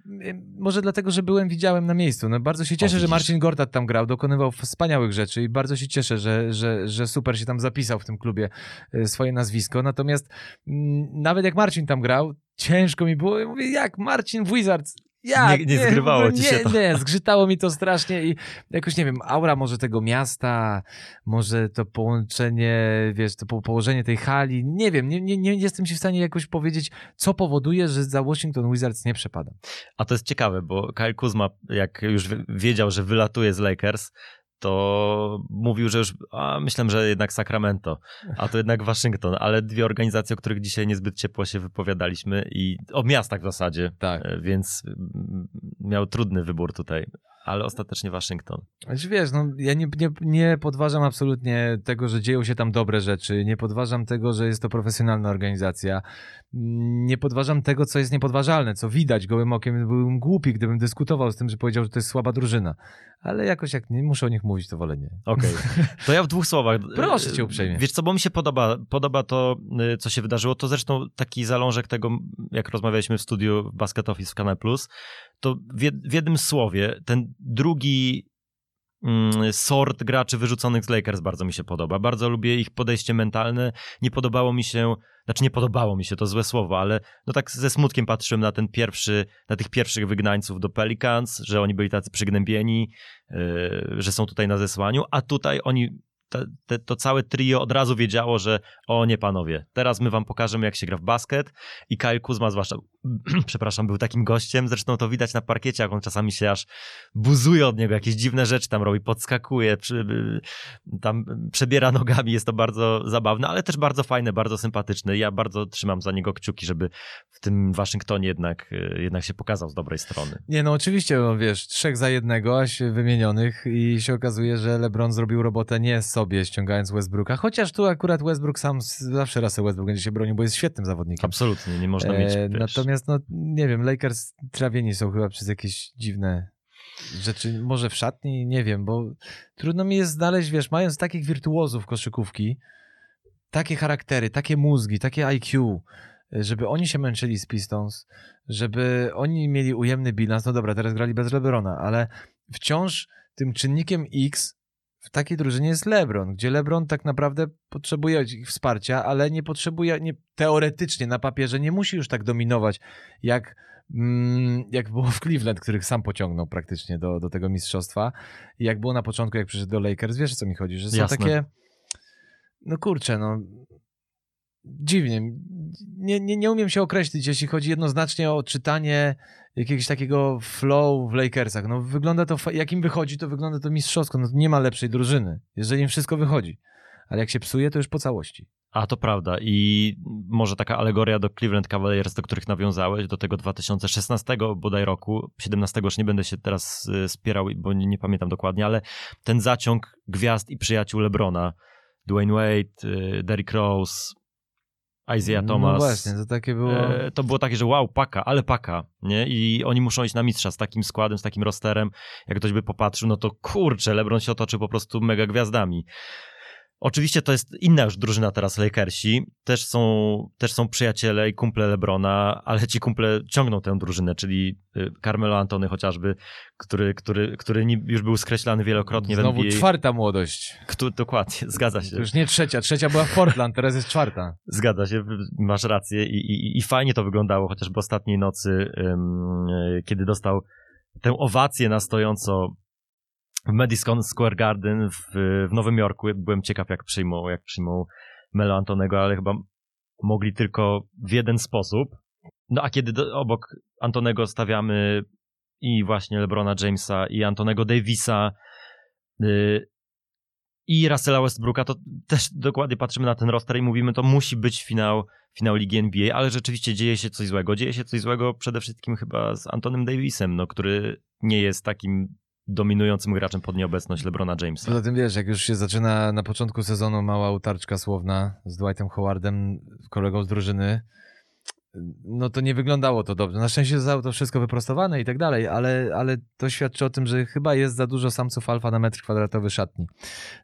może dlatego, że byłem, widziałem na miejscu, no bardzo się cieszę, że widzisz. Marcin Gortat tam grał, dokonywał wspaniałych rzeczy i bardzo się cieszę, że, że, że super się tam zapisał w tym klubie y, swoje nazwisko, natomiast mm, nawet jak Marcin tam grał, ciężko mi było, ja mówię, jak Marcin w Wizards, jak? Nie- nie zgrywało w ogóle ci się nie, to. Nie, zgrzytało mi to strasznie i jakoś, nie wiem, aura może tego miasta, może to połączenie, wiesz, to po- położenie tej hali, nie wiem, nie, nie, nie jestem ci w stanie jakoś powiedzieć, co powoduje, że za Washington Wizards nie przepadam. A to jest ciekawe, bo Kyle Kuzma, jak już wi- wiedział, że wylatuje z Lakers, to mówił, że już a, myślałem, że jednak Sacramento, a to jednak Waszyngton, ale dwie organizacje, o których dzisiaj niezbyt ciepło się wypowiadaliśmy i o miastach w zasadzie, Tak. e, więc mm, miał trudny wybór tutaj, ale ostatecznie Waszyngton. Znaczy, wiesz, no, ja nie, nie, nie podważam absolutnie tego, że dzieją się tam dobre rzeczy, nie podważam tego, że jest to profesjonalna organizacja, nie podważam tego, co jest niepodważalne, co widać gołym okiem. Byłbym głupi, gdybym dyskutował z tym, że powiedział, że to jest słaba drużyna. Ale jakoś jak nie muszę o nich mówić, to wolę nie. Okej, to ja w dwóch słowach. Proszę cię uprzejmie. Wiesz co, bo mi się podoba, podoba to, y, co się wydarzyło. To zresztą taki zalążek tego, jak rozmawialiśmy w studiu Basket Office w Kanal Plus, to w, jed, w jednym słowie, ten drugi mm, sort graczy wyrzuconych z Lakers bardzo mi się podoba. Bardzo lubię ich podejście mentalne. Nie podobało mi się znaczy nie podobało mi się, to złe słowo, ale no tak ze smutkiem patrzyłem na ten pierwszy, na tych pierwszych wygnańców do Pelicans, że oni byli tacy przygnębieni, yy, że są tutaj na zesłaniu, a tutaj oni to, to, to, całe trio od razu wiedziało, że o nie panowie, teraz my wam pokażemy jak się gra w basket i Kyle Kuzma zwłaszcza, przepraszam, był takim gościem, zresztą to widać na parkiecie, jak on czasami się aż buzuje od niego, jakieś dziwne rzeczy tam robi, podskakuje, przy, tam przebiera nogami, jest to bardzo zabawne, ale też bardzo fajne, bardzo sympatyczne. Ja bardzo trzymam za niego kciuki, żeby w tym Waszyngtonie jednak, jednak się pokazał z dobrej strony. Nie, no oczywiście, no wiesz, trzech za jednego, aś wymienionych i się okazuje, że LeBron zrobił robotę nie z sobie, ściągając Westbrooka. Chociaż tu akurat Westbrook sam, zawsze raz Westbrook będzie się bronił, bo jest świetnym zawodnikiem. Absolutnie, nie można mieć. E, natomiast, no nie wiem, Lakers trawieni są chyba przez jakieś dziwne rzeczy, może w szatni, nie wiem, bo trudno mi jest znaleźć, wiesz, mając takich wirtuozów koszykówki, takie charaktery, takie mózgi, takie IQ, żeby oni się męczyli z Pistons, żeby oni mieli ujemny bilans, no dobra, teraz grali bez LeBrona, ale wciąż tym czynnikiem X w takiej drużynie jest LeBron, gdzie LeBron tak naprawdę potrzebuje ich wsparcia, ale nie potrzebuje, nie, teoretycznie na papierze nie musi już tak dominować, jak, mm, jak było w Cleveland, których sam pociągnął praktycznie do, do tego mistrzostwa. I jak było na początku, jak przyszedł do Lakers, wiesz o co mi chodzi, że są Jasne. takie, no kurczę, no dziwnie. Nie, nie, nie umiem się określić, jeśli chodzi jednoznacznie o czytanie jakiegoś takiego flow w Lakersach. No wygląda to, jak im wychodzi, to wygląda to mistrzowsko. No nie ma lepszej drużyny, jeżeli im wszystko wychodzi. Ale jak się psuje, to już po całości. A to prawda. I może taka alegoria do Cleveland Cavaliers, do których nawiązałeś, do tego 2016 bodaj roku, 17 już nie będę się teraz y, spierał, bo nie, nie pamiętam dokładnie, ale ten zaciąg gwiazd i przyjaciół LeBrona, Dwayne Wade, y, Derrick Rose, Isaiah no Thomas. No właśnie, to takie było. E, to było takie, że wow, paka, ale paka, nie? I oni muszą iść na mistrza z takim składem, z takim rosterem. Jak ktoś by popatrzył, no to kurczę, LeBron się otoczy po prostu mega gwiazdami. Oczywiście to jest inna już drużyna teraz Lakersi, też są, też są przyjaciele i kumple Lebrona, ale ci kumple ciągną tę drużynę, czyli y, Carmelo Antony chociażby, który, który, który już był skreślany wielokrotnie Znowu w NBA. czwarta młodość. Kto, dokładnie, zgadza się. Już nie trzecia, trzecia była w Portland, teraz jest czwarta. Zgadza się, masz rację i, i, i fajnie to wyglądało, chociażby ostatniej nocy, um, kiedy dostał tę owację na stojąco w Madison Square Garden w, w Nowym Jorku. Byłem ciekaw, jak przyjmą, jak przyjmą Melo Antonego, ale chyba mogli tylko w jeden sposób. No a kiedy do, obok Antonego stawiamy i właśnie LeBrona Jamesa i Antonego Davisa yy, i Russella Westbrooka, to też dokładnie patrzymy na ten roster i mówimy, to musi być finał, finał Ligi NBA, ale rzeczywiście dzieje się coś złego. Dzieje się coś złego przede wszystkim chyba z Antonym Davisem, no, który nie jest takim dominującym graczem pod nieobecność LeBrona Jamesa. Poza tym wiesz, jak już się zaczyna na początku sezonu mała utarczka słowna z Dwightem Howardem, kolegą z drużyny, no to nie wyglądało to dobrze. Na szczęście zostało to wszystko wyprostowane i tak dalej, ale, ale to świadczy o tym, że chyba jest za dużo samców alfa na metr kwadratowy szatni.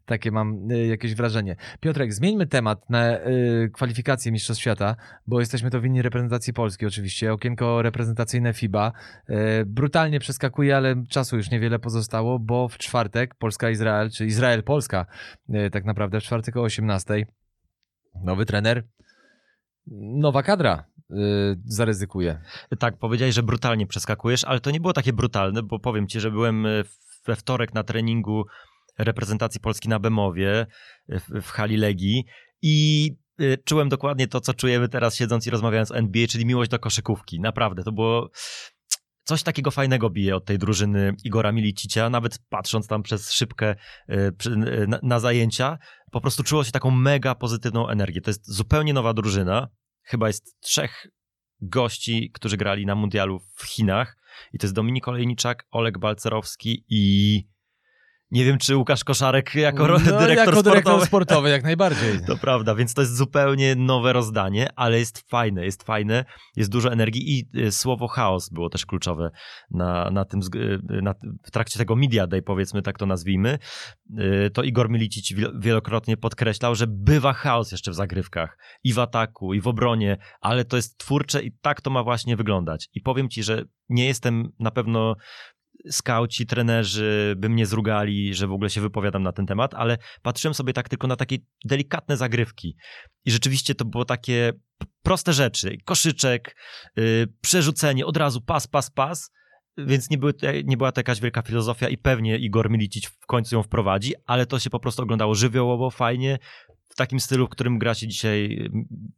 Takie mam y, jakieś wrażenie. Piotrek, zmieńmy temat na y, kwalifikacje Mistrzostw Świata, bo jesteśmy to winni reprezentacji Polski oczywiście. Okienko reprezentacyjne FIBA y, brutalnie przeskakuje, ale czasu już niewiele pozostało, bo w czwartek Polska-Izrael, czy Izrael-Polska y, tak naprawdę w czwartek o 18 nowy trener, nowa kadra yy, zaryzykuje. Tak, powiedziałeś, że brutalnie przeskakujesz, ale to nie było takie brutalne, bo powiem ci, że byłem e, we wtorek na treningu reprezentacji Polski na Bemowie w, w hali Legii i czułem dokładnie to, co czujemy teraz siedząc i rozmawiając o NBA, czyli miłość do koszykówki. Naprawdę, to było coś takiego fajnego bije od tej drużyny Igora Milicicia, nawet patrząc tam przez szybkę na zajęcia, po prostu czuło się taką mega pozytywną energię. To jest zupełnie nowa drużyna, chyba jest trzech gości, którzy grali na mundialu w Chinach. I to jest Dominik Olejniczak, Oleg Balcerowski i nie wiem, czy Łukasz Koszarek jako no, dyrektor jako sportowy. dyrektor sportowy, jak najbardziej. To prawda, więc to jest zupełnie nowe rozdanie, ale jest fajne, jest fajne, jest dużo energii i y, słowo chaos było też kluczowe na, na tym, y, na, w trakcie tego Media Day, powiedzmy, tak to nazwijmy. Y, to Igor Milicic wielokrotnie podkreślał, że bywa chaos jeszcze w zagrywkach i w ataku, i w obronie, ale to jest twórcze i tak to ma właśnie wyglądać. I powiem ci, że nie jestem na pewno skauci, trenerzy by mnie zrugali, że w ogóle się wypowiadam na ten temat, ale patrzyłem sobie tak tylko na takie delikatne zagrywki. I rzeczywiście to było takie proste rzeczy. Koszyczek, yy, przerzucenie, od razu pas, pas, pas. Więc nie, były, nie była to jakaś wielka filozofia i pewnie Igor Milicic w końcu ją wprowadzi, ale to się po prostu oglądało żywiołowo, fajnie, w takim stylu, w którym gra się dzisiaj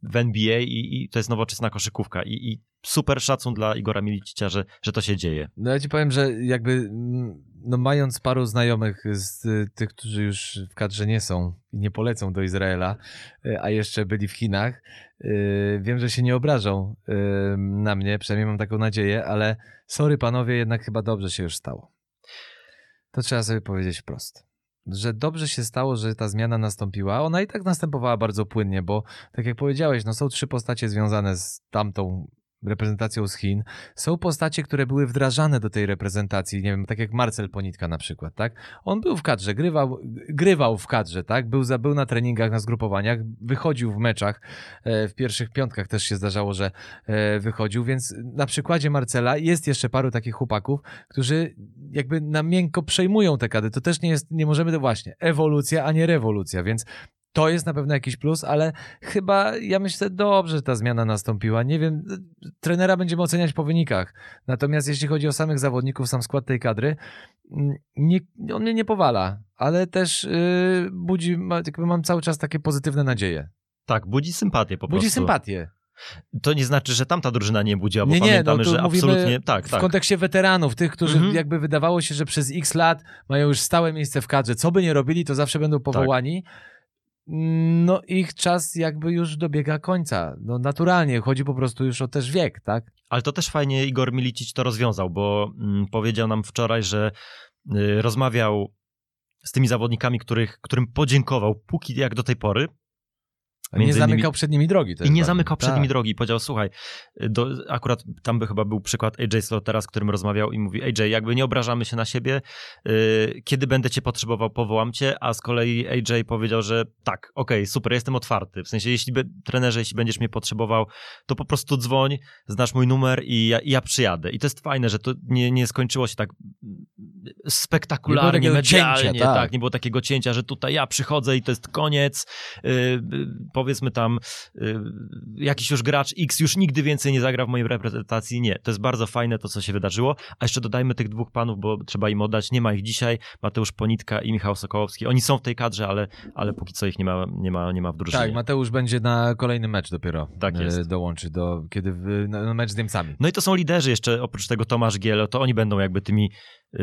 w NBA i, i to jest nowoczesna koszykówka i, i, super szacun dla Igora Milicicia, że, że to się dzieje. No ja ci powiem, że jakby mm, no mając paru znajomych z tych, którzy już w kadrze nie są i nie polecą do Izraela, y, a jeszcze byli w Chinach, y, wiem, że się nie obrażą y, na mnie, przynajmniej mam taką nadzieję, ale sorry panowie, jednak chyba dobrze się już stało. To trzeba sobie powiedzieć wprost że dobrze się stało, że ta zmiana nastąpiła. Ona i tak następowała bardzo płynnie, bo tak jak powiedziałeś, no są trzy postacie związane z tamtą reprezentacją z Chin. Są postacie, które były wdrażane do tej reprezentacji, nie wiem, tak jak Marcel Ponitka na przykład, tak? On był w kadrze, grywał, grywał w kadrze, tak? Był, był na treningach, na zgrupowaniach, wychodził w meczach, e, w pierwszych piątkach też się zdarzało, że e, wychodził, więc na przykładzie Marcela jest jeszcze paru takich chłopaków, którzy jakby na miękko przejmują te kady. To też nie jest, nie możemy, to właśnie, ewolucja, a nie rewolucja, więc to jest na pewno jakiś plus, ale chyba ja myślę dobrze, że ta zmiana nastąpiła. Nie wiem, trenera będziemy oceniać po wynikach. Natomiast jeśli chodzi o samych zawodników, sam skład tej kadry, mm, nie, on mnie nie powala, ale też yy, budzi, jakby mam cały czas takie pozytywne nadzieje. Tak, budzi sympatię po budzi prostu. Budzi sympatię. To nie znaczy, że tamta drużyna nie budziła, bo nie, nie, pamiętamy, no, że absolutnie tak, w tak. Kontekście weteranów, tych, którzy mhm. jakby wydawało się, że przez x lat mają już stałe miejsce w kadrze. Co by nie robili, to zawsze będą powołani. Tak no ich czas jakby już dobiega końca. No naturalnie, chodzi po prostu już o też wiek, tak? Ale to też fajnie Igor Milicic to rozwiązał, bo mm, powiedział nam wczoraj, że y, rozmawiał z tymi zawodnikami, których, którym podziękował, póki jak do tej pory, nie zamykał innymi... przed nimi drogi. I nie zamykał przed tak. nimi drogi. Powiedział, słuchaj, do, akurat tam by chyba był przykład AJ Slotera, z którym rozmawiał i mówi, AJ, jakby nie obrażamy się na siebie, yy, kiedy będę cię potrzebował, powołam cię, a z kolei AJ powiedział, że tak, okej, okay, super, jestem otwarty. W sensie, jeśli by, trenerze, jeśli będziesz mnie potrzebował, to po prostu dzwoń, znasz mój numer i ja, i ja przyjadę. I to jest fajne, że to nie, nie skończyło się tak spektakularnie, nie medialnie, cięcia, tak. tak. nie było takiego cięcia, że tutaj ja przychodzę i to jest koniec, yy, powiedzmy tam yy, jakiś już gracz X już nigdy więcej nie zagra w mojej reprezentacji. Nie, to jest bardzo fajne to, co się wydarzyło. A jeszcze dodajmy tych dwóch panów, bo trzeba im oddać. Nie ma ich dzisiaj. Mateusz Ponitka i Michał Sokołowski. Oni są w tej kadrze, ale, ale póki co ich nie ma, nie ma, nie ma w drużynie. Tak, Mateusz będzie na kolejny mecz dopiero. Tak jest. E, dołączy do, kiedy w, na mecz z Niemcami. No i to są liderzy jeszcze, oprócz tego Tomasz Gielo, to oni będą jakby tymi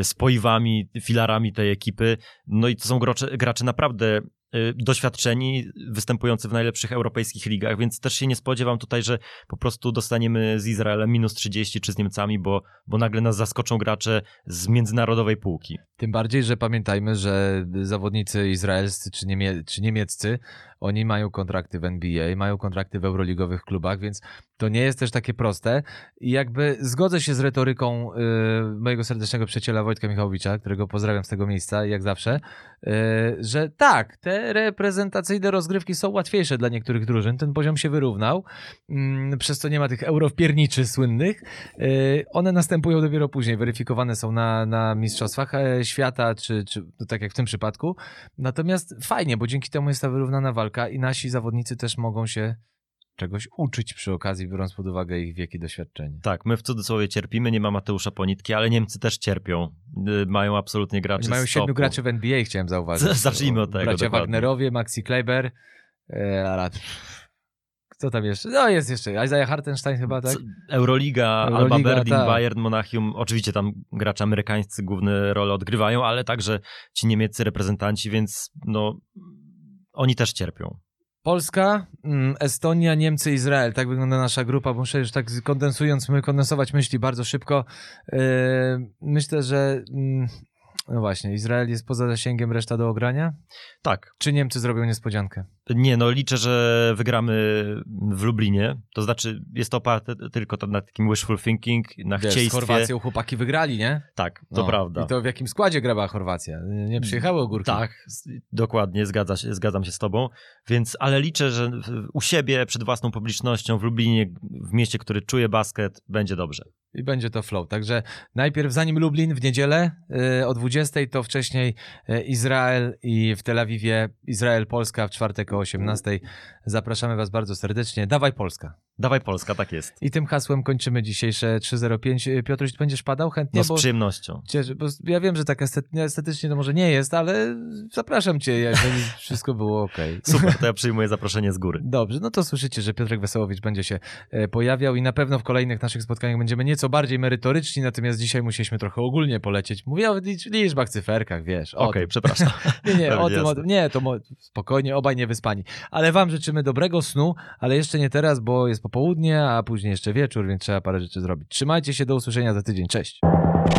spoiwami, filarami tej ekipy. No i to są gracze, gracze naprawdę Y, doświadczeni, występujący w najlepszych europejskich ligach, więc też się nie spodziewam tutaj, że po prostu dostaniemy z Izraelem minus 30 czy z Niemcami, bo, bo nagle nas zaskoczą gracze z międzynarodowej półki. Tym bardziej, że pamiętajmy, że zawodnicy izraelscy czy, niemie czy niemieccy, oni mają kontrakty w NBA, mają kontrakty w euroligowych klubach, więc to nie jest też takie proste. I jakby zgodzę się z retoryką y, mojego serdecznego przyjaciela Wojtka Michałowicza, którego pozdrawiam z tego miejsca, jak zawsze, y, że tak, te reprezentacyjne rozgrywki są łatwiejsze dla niektórych drużyn. Ten poziom się wyrównał, y, przez co nie ma tych eurowpierniczy słynnych. Y, one następują dopiero później, weryfikowane są na, na mistrzostwach e, świata, czy, czy no tak jak w tym przypadku. Natomiast fajnie, bo dzięki temu jest ta wyrównana walka i nasi zawodnicy też mogą się czegoś uczyć przy okazji, biorąc pod uwagę ich wieki doświadczenie. Tak, my w cudzysłowie cierpimy, nie ma Mateusza Ponitki, ale Niemcy też cierpią. Y, mają absolutnie graczy Mają siedmiu graczy w NBA, chciałem zauważyć. Zacznijmy od tego. Bracia dokładnie. Wagnerowie, Maxi Kleiber, e, kto tam jeszcze? No jest jeszcze, Isaiah Hartenstein chyba, tak? Euroliga, Euroliga Alba Berlin, tak. Bayern, Monachium, oczywiście tam gracze amerykańscy główne role odgrywają, ale także ci niemieccy reprezentanci, więc no oni też cierpią. Polska, mm, Estonia, Niemcy, Izrael. Tak wygląda nasza grupa. Muszę już tak kondensując, kondensować myśli bardzo szybko. Yy, myślę, że mm, no właśnie, Izrael jest poza zasięgiem, reszta do ogrania? Tak. Czy Niemcy zrobią niespodziankę? Nie, no liczę, że wygramy w Lublinie. To znaczy, jest to oparte tylko to na takim wishful thinking, na Wiesz, z chcieństwie. Chorwacją chłopaki wygrali, nie? Tak, to No. prawda. I to w jakim składzie grała Chorwacja? Nie przyjechały ogórki. Tak, dokładnie, zgadza się, zgadzam się z tobą. Więc, ale liczę, że u siebie, przed własną publicznością, w Lublinie, w mieście, który czuje basket, będzie dobrze. I będzie to flow. Także najpierw, zanim Lublin w niedzielę y, o 20, to wcześniej y, Izrael i w Tel Awiwie Izrael-Polska w czwartek o 18. Zapraszamy Was bardzo serdecznie. Dawaj Polska. Dawaj Polska, tak jest. I tym hasłem kończymy dzisiejsze 305. Y, Piotruś, ty będziesz padał chętnie? No z bo, przyjemnością. cieszę- bo ja wiem, że tak estet- estetycznie to może nie jest, ale zapraszam Cię, jeżeli wszystko było ok. Super, to ja przyjmuję zaproszenie z góry. Dobrze, no to słyszycie, że Piotrek Wesołowicz będzie się e, pojawiał i na pewno w kolejnych naszych spotkaniach będziemy nieco bardziej merytoryczni, natomiast dzisiaj musieliśmy trochę ogólnie polecieć. Mówię o licz- liczbach, cyferkach, wiesz. Okej, tym. przepraszam. Nie, nie, o tym, o tym, nie, to mo- spokojnie, obaj niewyspani. Ale wam życzymy dobrego snu, ale jeszcze nie teraz, bo jest popołudnie, a później jeszcze wieczór, więc trzeba parę rzeczy zrobić. Trzymajcie się, do usłyszenia za tydzień. Cześć.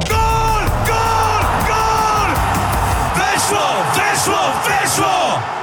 Gol! Gol! Gol! Weszło! Weszło! Weszło!